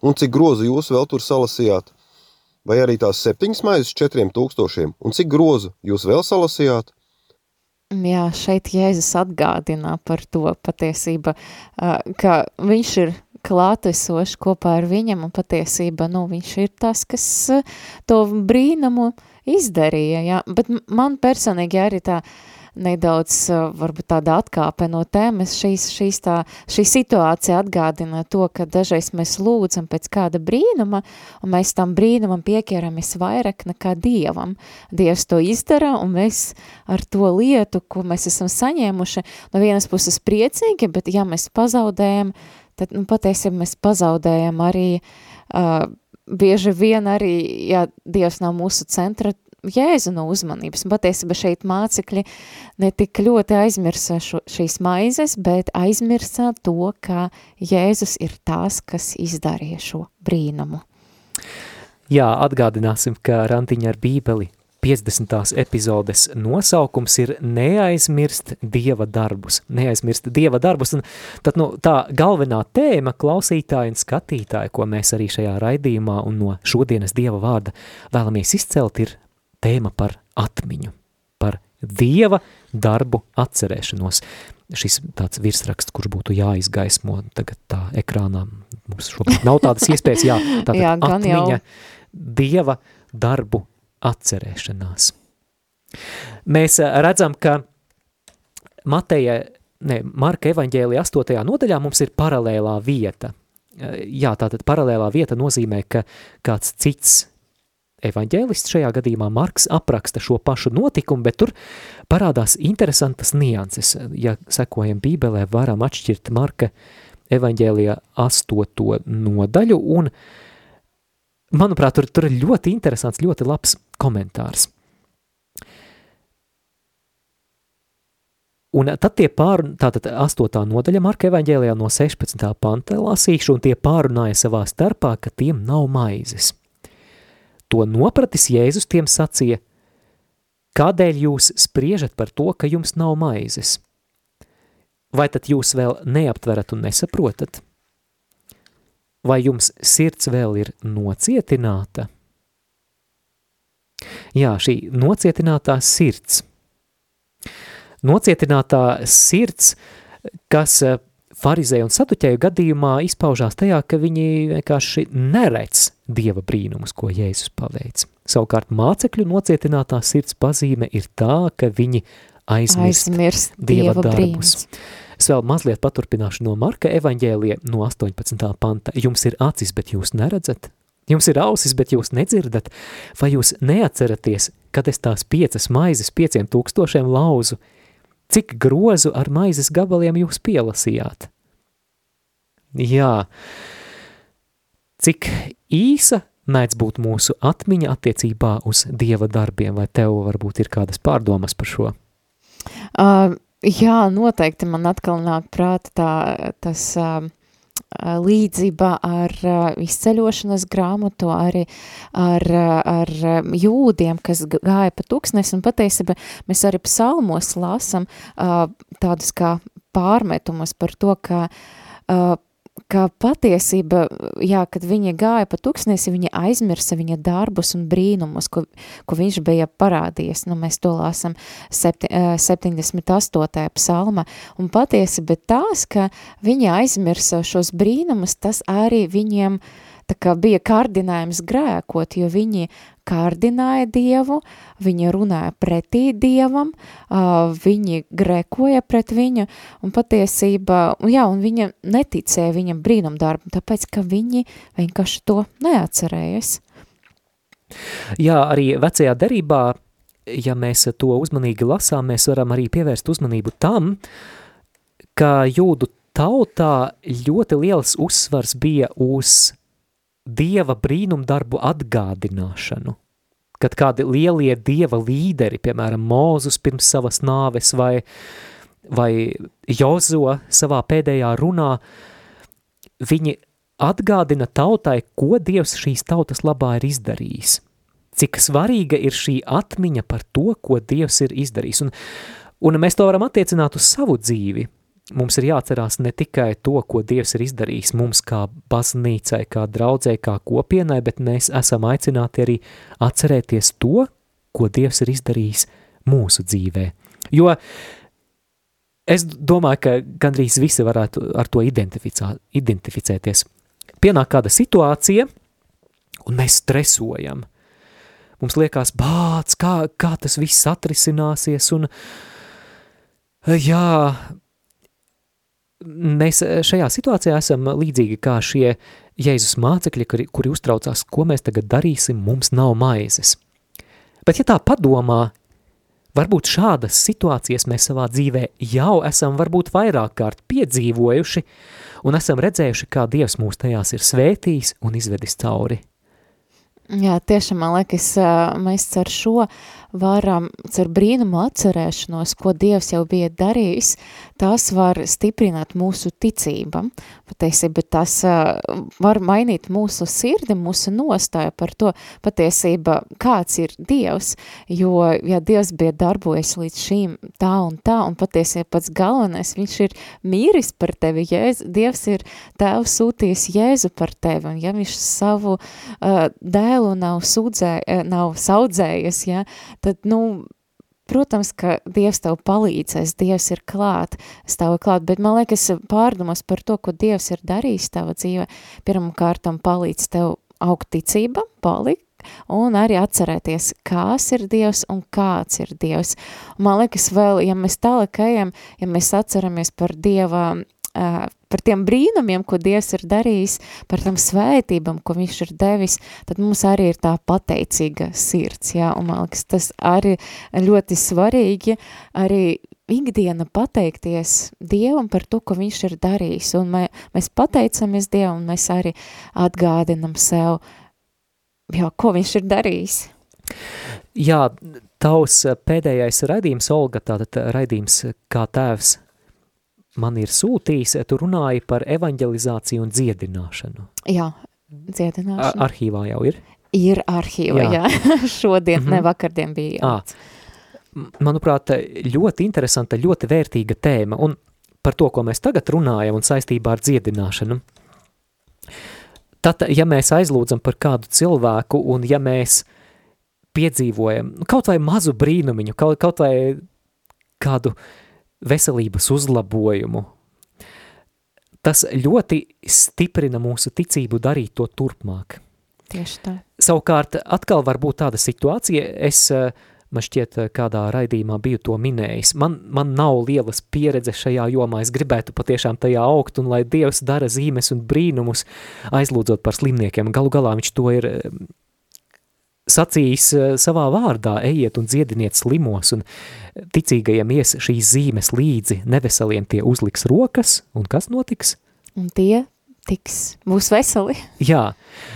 Un cik grozu jūs vēl tur salasījāt? Vai arī tās septiņas maizes četriem tūkstošiem? Un cik grozu jūs vēl salasījāt? Jā, šeit Jēzus atgādina par to patiesība, ka viņš ir klātesošs kopā ar viņam, un patiesība, nu, viņš ir tas, kas to brīnumu izdarīja, jā, bet man personīgi arī tā nedaudz, ā, varbūt tāda atkāpe no tēmas, šīs, šīs tā, šī situācija atgādina to, ka dažreiz mēs lūdzam pēc kāda brīnuma, un mēs tam brīnumam pieķeramies vairāk nekā Dievam. Dievs to izdara, un mēs ar to lietu, ko mēs esam saņēmuši, no vienas puses priecīgi, bet ja mēs pazaudējam, tad, nu, patiesībā mēs pazaudējam arī, uh, bieži vien arī, ja Dievs nav mūsu centra, Jēzu no uzmanības. Un Patiesībā šeit mācekļi ne tik ļoti aizmirsa šo, šīs maizes, bet aizmirsa to, ka Jēzus ir tās, kas izdarīja šo brīnumu. Jā, atgādināsim, ka rantiņa ar bībeli 50. epizodes nosaukums ir neaizmirst dieva darbus. Neaizmirst dieva darbus, un tad nu, tā galvenā tēma klausītāji un skatītāji, ko mēs arī šajā raidījumā un no šodienas dieva vārda vēlamies izcelt, ir tēma par atmiņu, par dieva darbu atcerēšanos. Šis tāds virsraksts, kurš būtu jāizgaismo tagad tā ekrānā, mums šobrīd nav tādas iespējas, jā, tātad Jā, gan jau. atmiņa, dieva darbu atcerēšanās. Mēs eh, redzam, ka Mateja, ne, Marka evaņģēlija 8. nodaļā mums ir paralēlā vieta. Eh, Jā, tātad paralēlā vieta nozīmē, ka kāds cits evaņģēlists, šajā gadījumā Marks, apraksta šo pašu notikumu, bet tur parādās interesantas nianses. Ja sekojam bībelē, varam atšķirt Marka evaņģēlijā astoto nodaļu, un, manuprāt, tur, tur ir ļoti interesants, ļoti labs komentārs. Un tad tie pārun, tātad astotā nodaļa Marka evaņģēlijā no 16. panta lasīšu, un tie pārunāja savā starpā, ka tiem nav maizes. To nopratis Jēzus tiem sacīja, kādēļ jūs spriežat par to, ka jums nav maizes? Vai tad jūs vēl neaptverat un nesaprotat? Vai jums sirds vēl ir nocietināta? Jā, šī nocietinātā sirds. Nocietinātā sirds, kas eh, farizēju un saduķēju gadījumā izpaužās tajā, ka viņi vienkārši neredz dieva brīnumus, ko Jēzus paveic. Savukārt mācekļu nocietinātā sirds pazīme ir tā, ka viņi aizmirst, Aizmirst dieva Dieva darbus. brīnums. Es vēl mazliet paturpināšu no Marka evaņģēlija no 18. panta. Jums ir acis, bet jūs neredzat? Jums ir ausis, bet jūs nedzirdat? Vai jūs neatceraties, kad es tās piecas maizes pieciem tūkstošiem lauzu? Cik grozu ar maizes gabaliem jūs pielasījāt? Jā, cik īsa mēdz būt mūsu atmiņa attiecībā uz dieva darbiem, vai tev varbūt ir kādas pārdomas par šo? Uh, jā, noteikti man atkal nāk prāta tā, tas uh, līdzība ar izceļošanas grāmatu, arī ar, ar jūdiem, kas gāja pa tūkstnes, un patiesībā mēs arī psalmos lasam tādus kā pārmetumus par to, ka ka patiesība, jā, kad viņa gāja pa tūkstnesi, viņa aizmirsa viņa darbus un brīnumus, ko, ko viņš bija parādījies. Nu, mēs to lāsam septi, eh, 78. psalma. Un patiesība tās, ka viņa aizmirsa šos brīnumus, tas arī viņiem tā kā bija kārdinājums grēkot, jo viņi kārdināja Dievu, viņi runāja pretī Dievam, viņi grēkoja pret viņu, un patiesībā, jā, un viņa neticēja viņam brīnumdarbu, tāpēc, ka viņi vienkārši to neatcerējas. Jā, arī vecajā derībā, ja mēs to uzmanīgi lasām, mēs varam arī pievērst uzmanību tam, ka jūdu tautā ļoti liels uzsvars bija uz dieva brīnumdarbu atgādināšanu. Kad kādi lielie dieva līderi, piemēram, Mūzus pirms savas nāves vai, vai Jozo savā pēdējā runā, viņi atgādina tautai, ko Dievs šīs tautas labā ir izdarījis. Cik svarīga ir šī atmiņa par to, ko Dievs ir izdarījis. Un, un mēs to varam attiecināt uz savu dzīvi – mums ir jāatcerās ne tikai to, ko Dievs ir izdarījis mums kā baznīcai, kā draudzē, kā kopienai, bet mēs esam aicināti arī atcerēties to, ko Dievs ir izdarījis mūsu dzīvē. Jo es domāju, ka gandrīz visi varētu ar to identificēties. Pienāk kāda situācija, un mēs stresojam. Mums liekas, bāc, kā, kā tas viss atrisināsies, un jā, mēs eh, šajā situācijā esam līdzīgi kā šie Jēzus mācekļi, kuri, kuri uztraucās, ko mēs tagad darīsim, mums nav maizes. Bet ja tā padomā, varbūt šādas situācijas mēs savā dzīvē jau esam varbūt vairāk kārt piedzīvojuši un esam redzējuši, kā Dievs mūs tajās ir svētījis un izvedis cauri. Jā, tiešām, man liekas, mēs ar šo varam, ar brīnumu atcerēšanos, ko Dievs jau bija darījis, tas var stiprināt mūsu ticību. Patiesībā tas var mainīt mūsu sirdi, mūsu nostāju par to. Patiesība, kāds ir Dievs, jo, ja Dievs bija darbojies līdz šīm tā un tā, un patiesībā pats galvenais, viņš ir mīris par tevi, Jēzu, Dievs ir tēvs sūtījis Jēzu par tevi, un ja viņš savu uh, dēlu dēlu nav, sūdzē, eh, nav saudzējies, ja, tad, nu, protams, ka Dievs tev palīdzēs, Dievs ir klāt, stāv klāt, bet man liekas pārdomas par to, ko Dievs ir darījis tava dzīve, pirmkārtam palīdz tev augt ticība, palikt, un arī atcerēties, kas ir Dievs un kāds ir Dievs. Man liekas vēl, ja mēs tālāk ejam, ja mēs atceramies par Dieva par tiem brīnumiem, ko Dievs ir darījis, par tam svētībam, ko viņš ir devis, tad mums arī ir tā pateicīga sirds, jā, un man liekas, tas arī ļoti svarīgi, arī ikdiena pateikties Dievam par to, ko viņš ir darījis, un mē, mēs pateicamies Dievam, un mēs arī atgādinam sev, jā, ko viņš ir darījis. Jā, tavs pēdējais raidījums, Olga, tātad raidījums kā tēvs man ir sūtījis, tu runāji par evanģelizāciju un dziedināšanu. Jā, dziedināšanu. Ar arhīvā jau ir? Ir arhīva, jā. jā. Šodien, mm -hmm. ne vakardien bija. Jā. Manuprāt, ļoti interesanta, ļoti vērtīga tēma, un par to, ko mēs tagad runājam un saistībā ar dziedināšanu. Tad, ja mēs aizlūdzam par kādu cilvēku, un ja mēs piedzīvojam kaut vai mazu brīnumiņu, kaut, kaut vai kādu uh, veselības uzlabojumu. Tas ļoti stiprina mūsu ticību darīt to turpmāk. Tieši tā. Savukārt, atkal var būt tāda situācija, es, eh, man šķiet, eh, kādā raidījumā biju to minējis, man, man nav lielas pieredzes šajā jomā, es gribētu patiešām tajā augt, un lai Dievs dara zīmes un brīnumus, aizlūdzot par slimniekiem, galu galā viņš to ir eh, sacījis eh, savā vārdā, ejiet un dziediniet slimos, un ticīgajiem ies šīs zīmes līdzi, neveseliem tie uzliks rokas, un kas notiks? Un tie tiks, būs veseli. Jā,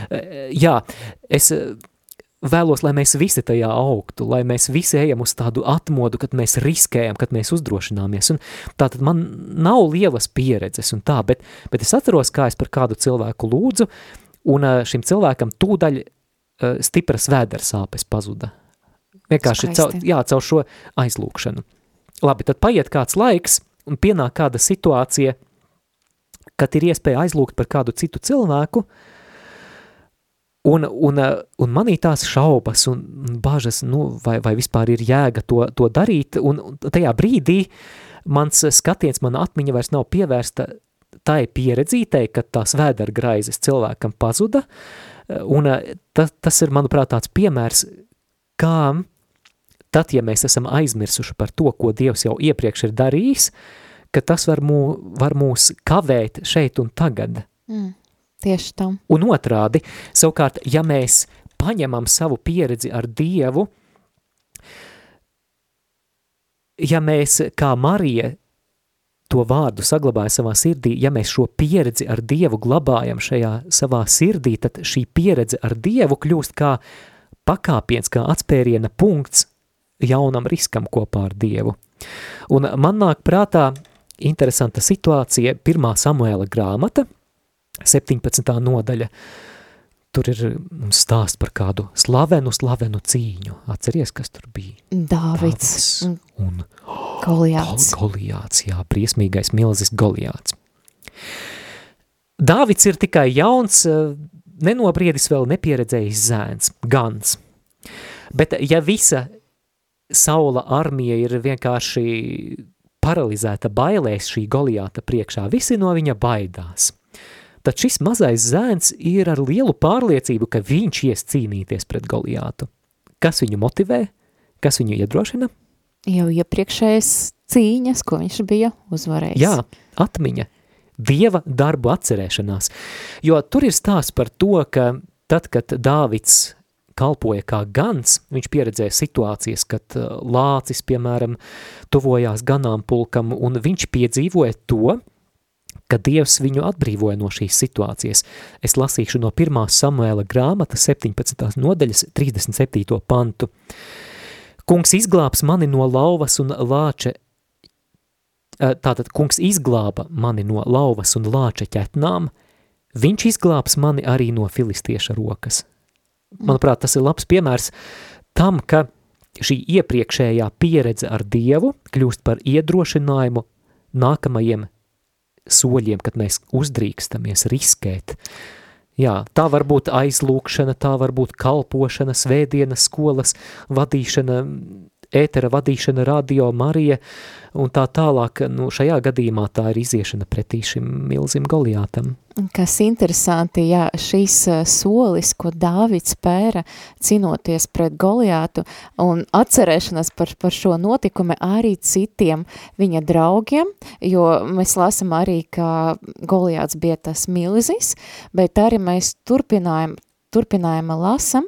eh, jā, es eh, vēlos, lai mēs visi tajā augtu, lai mēs visi ejam uz tādu atmodu, kad mēs riskējam, kad mēs uzdrošināmies, un tātad man nav lielas pieredzes un tā, bet, bet es atceros, kā es par kādu cilvēku lūdzu, un šim cilvēkam tūdaļ uh, stipras vēdersāpes pazuda. Vienkārši caur, jā, caur šo aizlūkšanu. Labi, tad paiet kāds laiks un pienāk kāda situācija, kad ir iespēja aizlūgt par kādu citu cilvēku, un, un, un manī tās šaubas un bažas, nu, vai, vai vispār ir jēga to, to darīt, un tajā brīdī mans skatiens, mana atmiņa vairs nav pievērsta tai pieredzītei, kad tās vēdera graizes cilvēkam pazuda, un ta, tas ir, manuprāt, tāds piemērs, kā tad, ja mēs esam aizmirsuši par to, ko Dievs jau iepriekš ir darījis, ka tas var, mū, var mūs kavēt šeit un tagad. Mm, tieši tam. Un otrādi, savukārt, ja mēs paņemam savu pieredzi ar Dievu, ja mēs kā Marija to vārdu saglabāja savā sirdī, ja mēs šo pieredzi ar Dievu glabājam šajā savā sirdī, tad šī pieredze ar Dievu kļūst kā pakāpiens, kā atspēriena punkts jaunam riskam kopā ar Dievu. Un man nāk prātā interesanta situācija, pirmā Samuēla grāmata, 17. nodaļa, tur ir mums stāsts par kādu slavenu, slavenu cīņu. Atceries, kas tur bija? Dāvids, Dāvids un Goliāts. Gol, Goliāts, jā, briesmīgais milzis Goliāts. Dāvids ir tikai jauns, nenobriedis vēl nepieredzējis zēns, gans. Bet ja visa Saula armija ir vienkārši paralizēta bailēs šī Goliāta priekšā, visi no viņa baidās – tad šis mazais zēns ir ar lielu pārliecību, ka viņš ies cīnīties pret Goliātu. Kas viņu motivē? Kas viņu iedrošina? Jau iepriekšējais cīņas, ko viņš bija uzvarējis. Jā, atmiņa. Dieva darbu atcerēšanās. Jo tur ir stāsts par to, ka tad, kad Dāvids kalpoja kā gans, viņš pieredzēja situācijas, kad uh, lācis, piemēram, tuvojās ganāmpulkam, un viņš piedzīvoja to, ka Dievs viņu atbrīvoja no šīs situācijas. Es lasīšu no 1. Samuēla grāmata 17. nodaļas 37. pantu. Kungs izglābs mani no lauvas un lāče, tātad kungs izglāba mani no lauvas un lāča ķetnām, viņš izglābs mani arī no filistieša rokas. Manuprāt, tas ir labs piemērs tam, ka šī iepriekšējā pieredze ar Dievu kļūst par iedrošinājumu nākamajiem soļiem, kad mēs uzdrīkstamies riskēt. Jā, tā var būt aizlūkšana, tā var būt kalpošana, svētdienas skolas vadīšana, ētera vadīšana, radio, Marija un tā tālāk. Nu, šajā gadījumā tā ir iziešana pretī šim milzim Goliātam. Kas interesanti, jā, šīs solis, ko Dāvids pēra cinoties pret Goliātu un atcerēšanās par, par šo notikumu arī citiem viņa draugiem, jo mēs lasam arī, ka Goliāts bija tas milzis, bet arī mēs turpinājam turpinājuma lasam,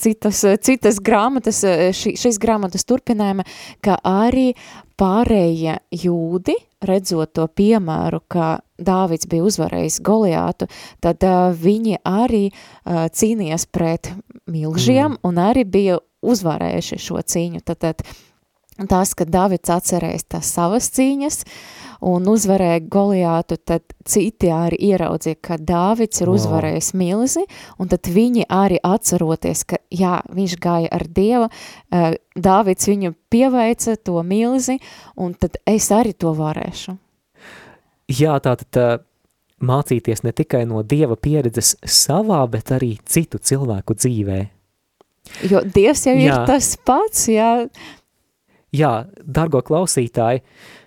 citas, citas grāmatas, ši, šīs grāmatas turpinājuma, ka arī pārējie jūdi, redzot to piemēru, ka Dāvids bija uzvarējis Goliātu, tad viņi arī cīnījās pret milžiem mm. un arī bija uzvarējuši šo cīņu. Tad, tad tas, ka Dāvids atcerēs tās savas cīņas, uh, un uzvarēja Goliātu, tad citi arī ieraudzīja, ka Dāvids ir uzvarējis milzi, un tad viņi arī atceroties, ka jā, viņš gāja ar Dievu, uh, Dāvids viņu pieveica to milzi, un tad es arī to varēšu. Jā, tātad uh, mācīties ne tikai no Dieva pieredzes savā, bet arī citu cilvēku dzīvē. Jo Dievs jau jā. ir tas pats, jā. Jā, dargo klausītāji, uh,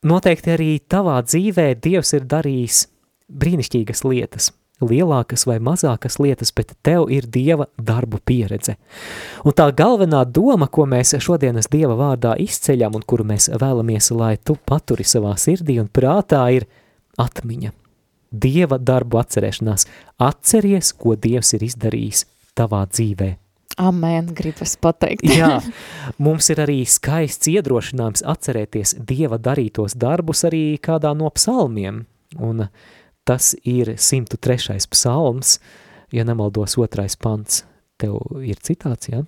Noteikti arī tavā dzīvē Dievs ir darījis brīnišķīgas lietas, lielākas vai mazākas lietas, bet tev ir Dieva darbu pieredze. Un tā galvenā doma, ko mēs šodienas Dieva vārdā izceļam un kuru mēs vēlamies, lai tu paturi savā sirdī un prātā, ir atmiņa. Dieva darbu atcerēšanās. Atceries, ko Dievs ir izdarījis tavā dzīvē. Amen, gribas pateikt. Jā, mums ir arī skaists iedrošinājums atcerēties Dieva darītos darbus arī kādā no psalmiem, un tas ir 103. psalms, ja nemaldos otrais pants. Tev ir citāts, jā?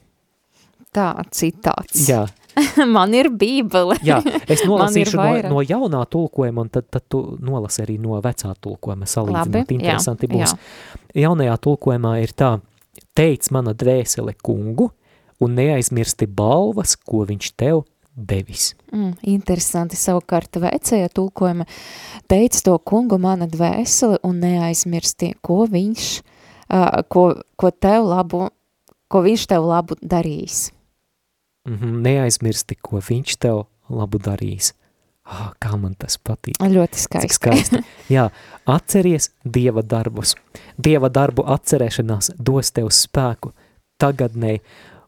Tā, citāts. Jā. Man ir bībele. jā, es nolasīšu no, no jaunā tulkojuma, un tad, tad tu nolasi arī no vecā tulkojuma salīdzinot. Labi, Interesanti jā, būs. Jā. Jaunajā tulkojumā ir tā – Teic mana dvēsele kungu un neaizmirsti balvas, ko viņš tev devis. Mm, interesanti savukārt vecajā tulkojuma teica to kungu mana dvēsele un neaizmirsti, ko viņš, uh, ko, ko tev labu, ko viņš tev labu darīs. Mm -hmm, neaizmirsti, ko viņš tev labu darīs. Oh, kā man tas patīk. Ļoti skaisti. Skaisti. Jā, atceries Dieva darbus. Dieva darbu atcerēšanās dos tev spēku tagadnē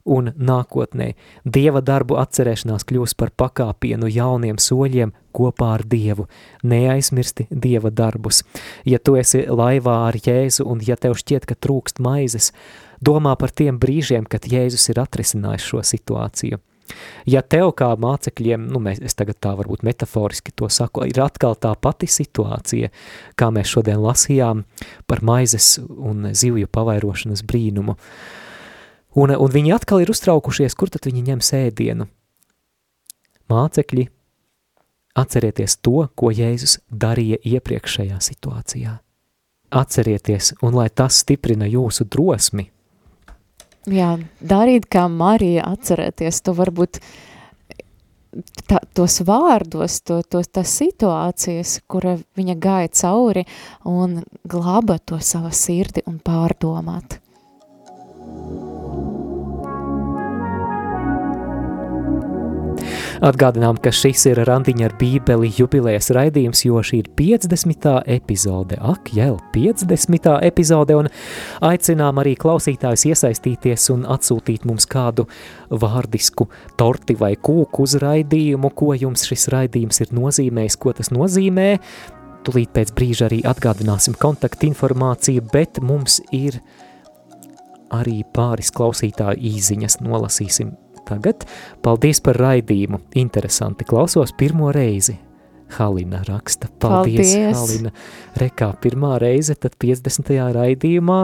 un nākotnē. Dieva darbu atcerēšanās kļūs par pakāpienu jauniem soļiem kopā ar Dievu. Neaizmirsti Dieva darbus. Ja tu esi laivā ar Jēzu un ja tev šķiet, ka trūkst maizes, domā par tiem brīžiem, kad Jēzus ir atrisinājis šo situāciju. Ja tev kā mācekļiem, nu mēs, es tagad tā varbūt metaforiski to saku, ir atkal tā pati situācija, kā mēs šodien lasījām par maizes un zivju pavairošanas brīnumu, Un, un viņi atkal ir uztraukušies, kur tad viņi ņem sēdienu. Mācekļi, atcerieties to, ko Jēzus darīja iepriekšējā situācijā. Atcerieties, un lai tas stiprina jūsu drosmi. Jā, darīt kā Marija, atcerēties to varbūt tā, tos vārdos, to, to, tas situācijas, kura viņa gāja cauri un glāba to savu sirdi un pārdomāt. Atgādinām, ka šis ir randiņa ar bībeli jubilējas raidījums, jo šī ir 50. epizode. Ak, jau 50. epizode, un aicinām arī klausītājus iesaistīties un atsūtīt mums kādu vārdisku torti vai kūku uz raidījumu, ko jums šis raidījums ir nozīmējis, ko tas nozīmē. Tūlīt pēc brīža arī atgādināsim kontaktinformāciju, bet mums ir arī pāris klausītāju īziņas nolasīsim tagad. Paldies par raidījumu. Interesanti. Klausos pirmo reizi. Halina raksta. Paldies, Paldies. Halina. Rekā pirmā reize, tad 50. raidījumā.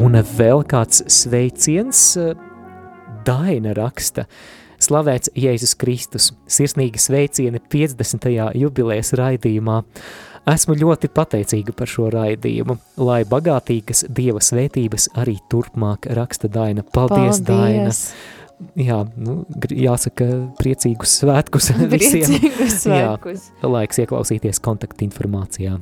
Un vēl kāds sveiciens Daina raksta. Slavēts Jēzus Kristus, sirsnīgi sveicieni 50. jubilejas raidījumā. Esmu ļoti pateicīga par šo raidījumu, lai bagātīgas dieva svētības arī turpmāk raksta Daina. Paldies, Paldies. Daina! Jā, nu, jāsaka, priecīgus svētkus visiem. Priecīgus svētkus. Jā, laiks ieklausīties kontaktinformācijā.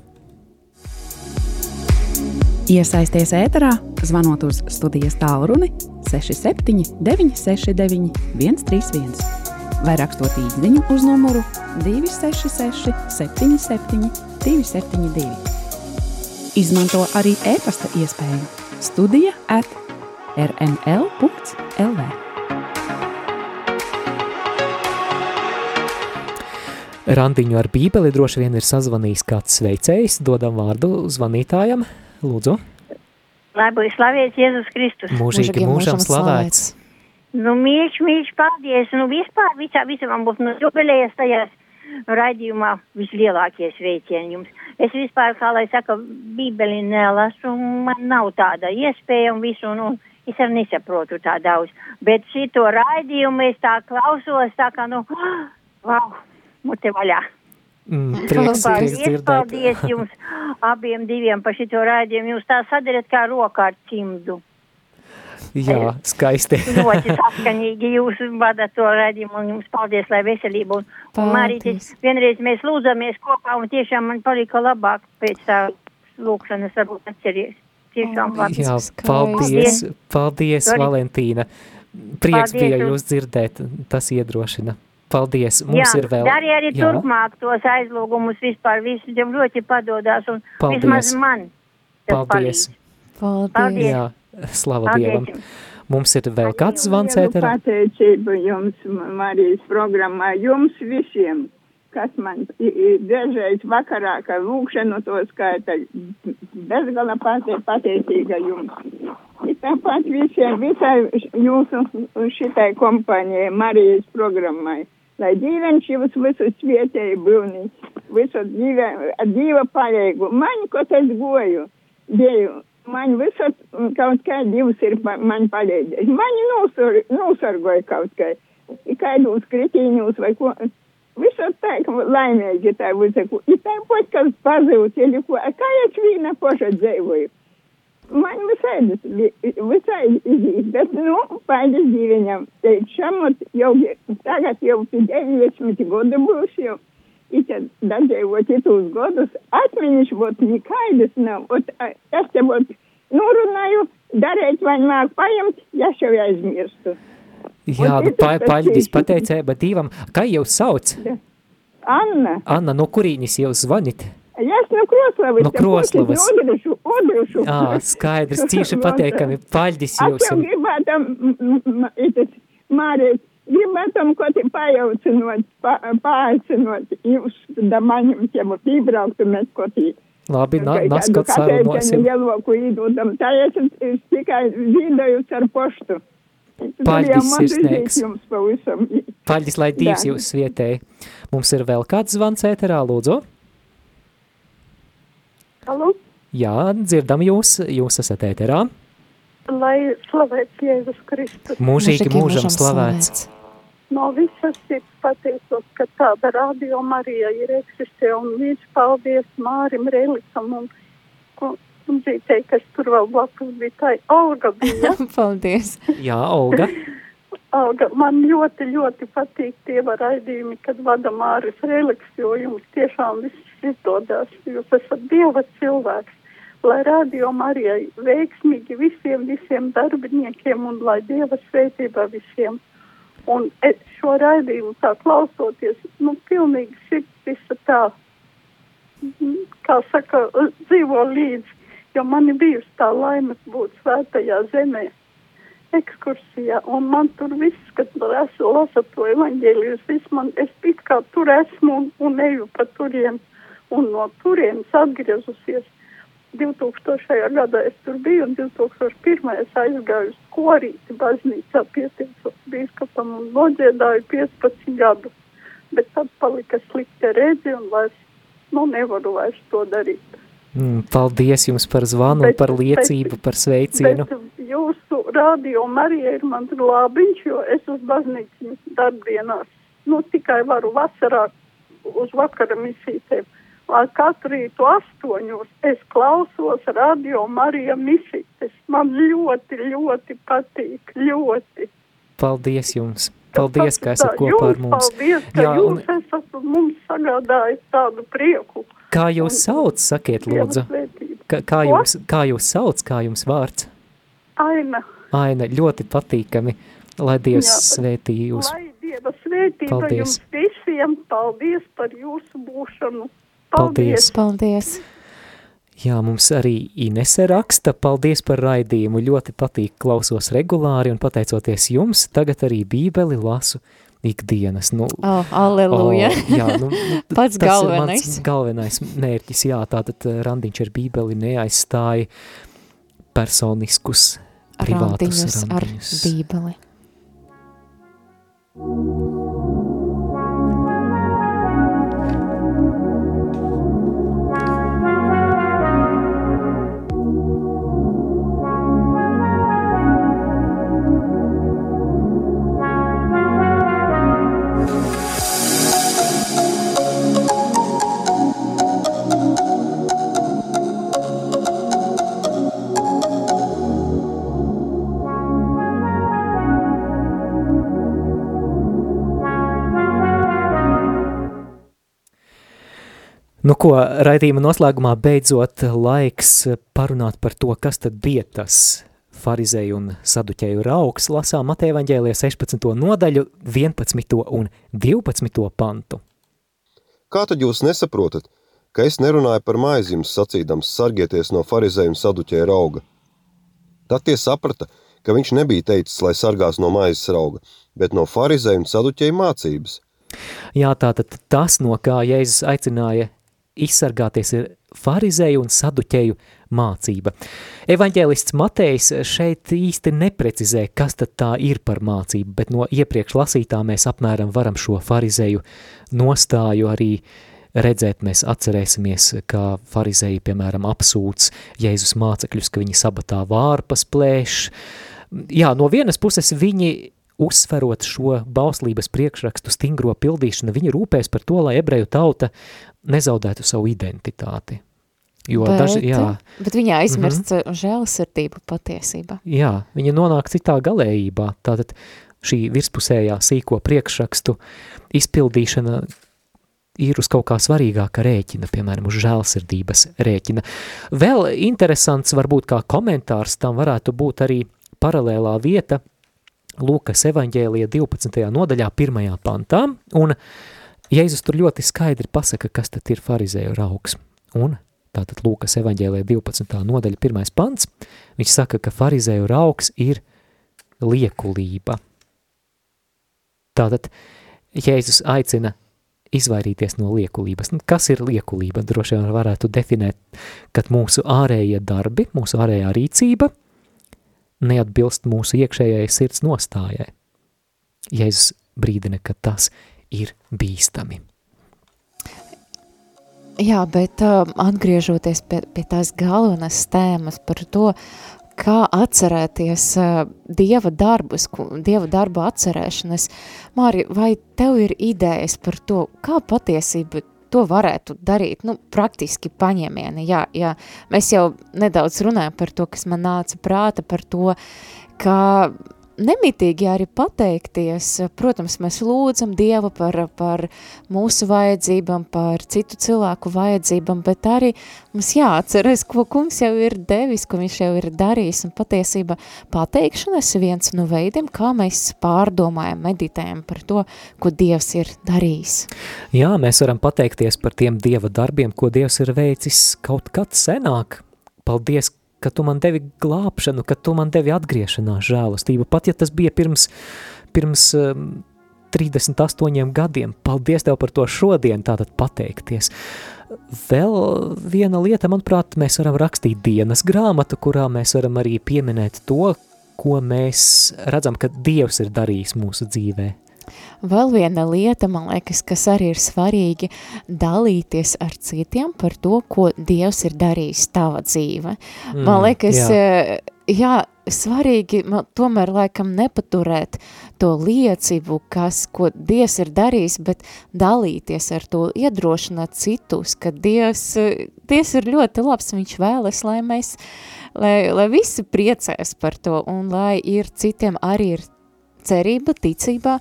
Iesaisties ēterā, zvanot uz studijas tālruni 67 969 131 vai rakstot īsiņu uz numuru 266 77 272. Izmanto arī e-pasta iespēju Studija at rml.lv. Randiņu ar bībeli droši vien ir sazvanījis kāds sveicējs. Dodam vārdu zvanītājam. Lūdzu. Lai būtu slavēts Jēzus Kristus. Mūžīgi mūžam slavēts. Nu, mīļš, mīļš, paldies. Nu, vispār visā, visam man būs nu, jubilējas tajās raidījumā vislielākie sveicieni jums. Es vispār, kā lai saka, bībeli nelasu, man nav tāda iespēja un visu, un es arī nesaprotu tā daudz. Bet šito raidījumu es tā klausos, tā kā, nu, wow, mute vaļā. Mm, prieks, paldies, prieks paldies jums abiem diviem par šito raidījumu. Jūs tā sadarat kā rokā ar cimdu. Jā, skaisti. ļoti saskanīgi jūs vadat to redzījumu un jums paldies, lai veselību. Un, un Marītis, vienreiz mēs lūdzamies kopā un tiešām man palika labāk pēc tā lūkšanas varbūt atceries. Tiešām paldies. Jā, paldies, paldies, Sorry. Valentīna. Prieks paldies, bija jūs dzirdēt, tas iedrošina. Paldies, mums jā, ir vēl. Dari arī jā. turpmāk tos aizlūgumus vispār, visi ļoti padodās un paldies. vismaz man. Paldies. Paldies. paldies. Jā. Slava Dievam. Mums ir vēl kāds zvans ēterā. Pateicību jums, Marijas programmā, jums visiem, kas man dažreiz vakarā, ka lūkšanu to skaita, bezgala pate, pateicīga jums. Tāpat visiem, visai jūsu šitai kompanijai, Marijas programmai. Lai dzīvens jūs visu svietēji būni, visu dzīve, dzīva pareigu. Man, ko tas goju, dieju, man visur kaut kā divas ir pa, man palīdzējis. Mani nosar, nosargoja kaut kā, kaidos kritīņos vai ko. Visur tā, ka laimīgi tā visaku. Ir tā pat, kas pazūd, ili ko, kā es vīna poša dzīvoju. Man visai, visai izdīs, bet, nu, paldies dzīviņam. Te šamot jau, tagad jau pie 90 gadu būs jau. I tad dadzīvot tos gadus, atmiņas būtu nekaidas nav. Ot, es te būtu norunāju, darīt vai nāk paņemt, ja jau aizmirstu. Jā, pa, paļģis pateicēja divam. Kā jūs sauc? Anna. Anna, no kurīnis jūs zvanit? Es no Kroslavas. No Kroslavas. Odrušu, odrušu. Ā, skaidrs, cīši pateikami. Paļģis jūs. jau gribētu, Mārīt, gribētu, ko te pajaucinot, pa, paaicinot jūs, da maņem ķemu pībraukt un mēs ko tī. Labi, na, naskot sarunosim. Lieloku īdūtam. Tā es, es tikai zīdojus ar poštu. Paļģis. Jums pavisam. Paļģis, lai Dievs Jā. jūs svietē. Mums ir vēl kāds zvans ēterā, lūdzu. Halo, Jā, dzirdam jūs, jūs esat ēterā. lai slavēts Jēzus Kristus. Mūžīgi mūžam slavēts. No visas sirds pateicos, ka tāda radio Marija ir eksistē un viņš paldies Mārim Relikam un, un, un dzītei, kas tur vēl blakus bija. Tā Olga bija. Paldies. Jā, Olga. Olga, man ļoti, ļoti patīk tie raidījumi, kad vada Māris Reliks, jo jums tiešām viss izdodas. Jūs esat Dieva cilvēks. Lai radio Marijai veiksmīgi visiem, visiem darbiniekiem un lai Dieva svētība visiem. Un es šo raidījumu tā klausoties, nu, pilnīgi sirds visa tā, mm, kā saka, dzīvo līdzi, jo man ir bijusi tā laime būt svētajā zemē ekskursijā, un man tur viss, kad es lasu to evaņģēlijus, viss man, es it kā tur esmu un, un eju pa turien, un no turienes atgriezusies. 2000. gadā es tur biju, un 2001. es aizgāju uz korīti baznīcā, pieteicos bīskapam un nodziedāju 15 gadu. Bet tad palika slikta redzi, un vairs, nu, nevaru vairs to darīt. Mm, paldies jums par zvanu un Bet- par liecību, par sveicienu. Bet jūsu radio Marija ir mans glābiņš, jo es uz baznīcu darbdienās, nu, tikai varu vasarā uz vakara misītēm. Katru rītu astoņos es klausos radio Marija misītes. Man ļoti, ļoti patīk, ļoti. Paldies jums. Paldies, ka esat kopā ar mums. Paldies, ka Jā, un- jūs esat mums sagādājis tādu prieku. Kā jūs sauc, sakiet lūdzu? Kā, kā, jums, kā jūs sauc, kā jums vārds? Aina, Aina, ļoti patīkami, lai Dievs Jā. svētī jūs. lai Dieva svētība Paldies. jums visiem. Paldies par jūsu būšanu. Paldies. Paldies. Jā, mums arī Inese raksta, paldies par raidījumu, ļoti patīk klausos regulāri un pateicoties jums, tagad arī bībeli lasu ikdienas. Nu, Oh, aleluja. O, jā, nu, nu, Pats tas ir galvenais. mans galvenais mērķis, jā, tātad eh, randiņš ar bībeli neaizstāja personiskus, privātus Randiņus ar randiņus. bībeli. Nu ko, raidījuma noslēgumā beidzot laiks parunāt par to, kas tad bija tas farizēju un saduķēju rauks. Lasām Mateja evaņģēlijā 16. nodaļu, 11. un 12. pantu. Kā tad jūs nesaprotat, ka es nerunāju par maizi jums sacīdams sargieties no farizēju un saduķēju rauga? Tad tie saprata, ka viņš nebija teicis, lai sargās no maizes rauga, bet no farizēju un saduķēju mācības. Jā, tātad tas, no kā Jēzus aicināja izsargāties, ir farizēju un saduķēju mācība. Evaņģēlists Matejs šeit īsti neprecizē, kas tad tā ir par mācību, bet no iepriekš lasītā mēs apmēram varam šo farizēju nostāju arī redzēt, mēs atcerēsimies, kā farizēji, piemēram, apsūdz Jēzus mācekļus, ka viņi sabatā vārpas plēš. Jā, no vienas puses viņi uzsverot šo bauslības priekšrakstu stingro pildīšanu, viņi rūpēs par to, lai ebreju tauta nezaudētu savu identitāti. Jo bet, daži, jā, bet viņa aizmirst mm -hmm. žēlsirdību patiesībā. jā, viņi nonāk citā galējībā. Tātad šī virspusējā sīko priekšrakstu izpildīšana ir uz kaut kā svarīgāka rēķina, piemēram, uz žēlsirdības rēķina. Vēl interesants, varbūt kā komentārs tam varētu būt arī paralēlā vieta Lūkas evaņģēlija 12. nodaļā, 1. pantā, un Jēzus tur ļoti skaidri pasaka, kas tad ir farizēju raugs. Un tātad Lūkas evaņģēlija 12. nodaļa, 1. pants, viņš saka, ka farizēju raugs ir liekulība. Tātad Jēzus aicina izvairīties no liekulības. Nu, kas ir liekulība? Droši vien varētu definēt, ka mūsu ārējie darbi, mūsu ārējā rīcība neatbilst mūsu iekšējai sirds nostājai. Jēzus brīdina, ka tas ir bīstami. Jā, bet uh, atgriežoties pie, pie tās galvenās tēmas par to, kā atcerēties uh, dieva darbus, dieva darbu atcerēšanas. Māri, vai tev ir idejas par to, kā patiesība to varētu darīt, nu, praktiski paņēmieni, jā, jā. Mēs jau nedaudz runājam par to, kas man nāca prāta, par to, ka nemitīgi arī pateikties. Protams, mēs lūdzam Dievu par, par mūsu vajadzībām, par citu cilvēku vajadzībām, bet arī mums jāatceras, ko kungs jau ir devis, ko viņš jau ir darījis, un patiesība pateikšanas viens no veidiem, kā mēs pārdomājam, meditējam par to, ko Dievs ir darījis. Jā, mēs varam pateikties par tiem Dieva darbiem, ko Dievs ir veicis kaut kad senāk. Paldies, ka tu man devi glābšanu, ka tu man devi atgriešanās žēlastību, pat ja tas bija pirms, pirms um, 38 gadiem. Paldies Tev par to šodien, tātad pateikties. Vēl viena lieta, manuprāt, mēs varam rakstīt dienas grāmatu, kurā mēs varam arī pieminēt to, ko mēs redzam, ka Dievs ir darījis mūsu dzīvē. Vēl viena lieta, man liekas, kas arī ir svarīgi, dalīties ar citiem par to, ko Dievs ir darījis tava dzīve. Mm, man liekas, jā. Eh, jā, svarīgi man, tomēr laikam nepaturēt to liecību, kas, ko Dievs ir darījis, bet dalīties ar to, iedrošināt citus, ka Dievs, Dievs ir ļoti labs, viņš vēlas, lai mēs, lai, lai visi priecēs par to, un lai ir citiem arī ir cerība, ticībā,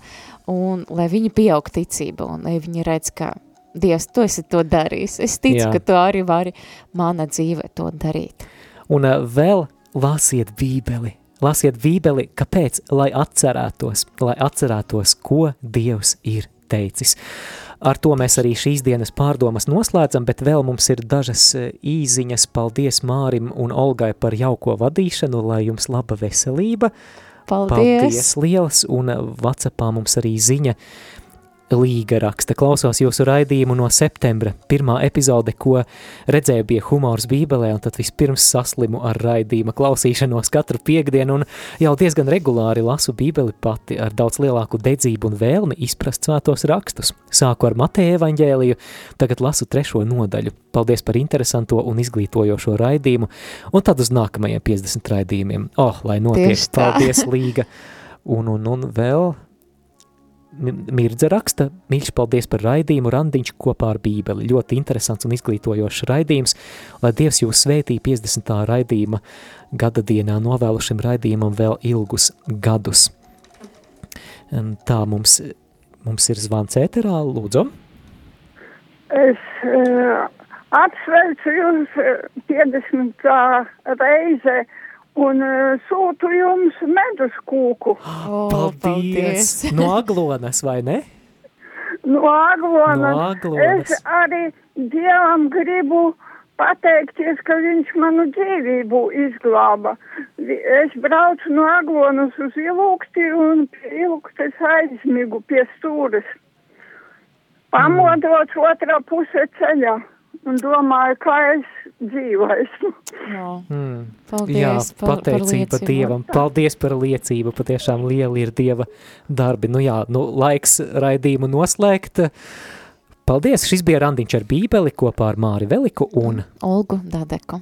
un lai viņi pieaug ticība, un lai viņi redz, ka Dievs, tu esi to darījis. Es ticu, Jā. ka tu arī vari mana dzīve to darīt. Un uh, vēl lasiet bībeli. Lasiet bībeli, kāpēc? Lai atcerētos, lai atcerētos, ko Dievs ir teicis. Ar to mēs arī šīs dienas pārdomas noslēdzam, bet vēl mums ir dažas īziņas. Paldies Mārim un Olgai par jauko vadīšanu, lai jums laba veselība. Uh, Paldies! Paldies liels, un Whatsappā mums arī ziņa Līga raksta, klausos jūsu raidījumu no septembra, pirmā epizode, ko redzēju bija humors bībelē, un tad vispirms saslimu ar raidījuma klausīšanos katru piekdienu, un jau diezgan regulāri lasu bībeli pati ar daudz lielāku dedzību un vēlmi izprast svētos rakstus. Sāku ar Mateja evaņģēliju, tagad lasu trešo nodaļu. Paldies par interesanto un izglītojošo raidījumu, un tad uz nākamajiem 50 raidījumiem. Oh, lai notiek, paldies Līga! Un, un, un vēl Mirdze raksta, mīļš paldies par raidījumu, randiņš kopā ar bībeli. Ļoti interesants un izglītojošs raidījums, lai Dievs jūs svētī 50. raidījuma gada dienā novēlu šim raidījumam vēl ilgus gadus. Tā mums, mums ir zvans ēterā, lūdzu. Es uh, apsveicu jūs 50. reize un uh, sūtu jums medus kūku. Oh, paldies! no aglonas, vai ne? No aglonas. No aglonas. Es arī Dievam gribu pateikties, ka viņš manu dzīvību izglāba. Es braucu no aglonas uz ilūksti un ilūkstes aizmigu pie stūres. Pamodots mm. otrā pusē ceļā un domāju, kā es dzīvoju. Mm. Paldies Jā, par, pateicība par Dievam. Paldies par liecību. Patiešām lieli ir Dieva darbi. Nu jā, nu laiks raidījumu noslēgt. Paldies! Šis bija Randiņš ar bībeli kopā ar Māri Veliku un Olgu Dadeku.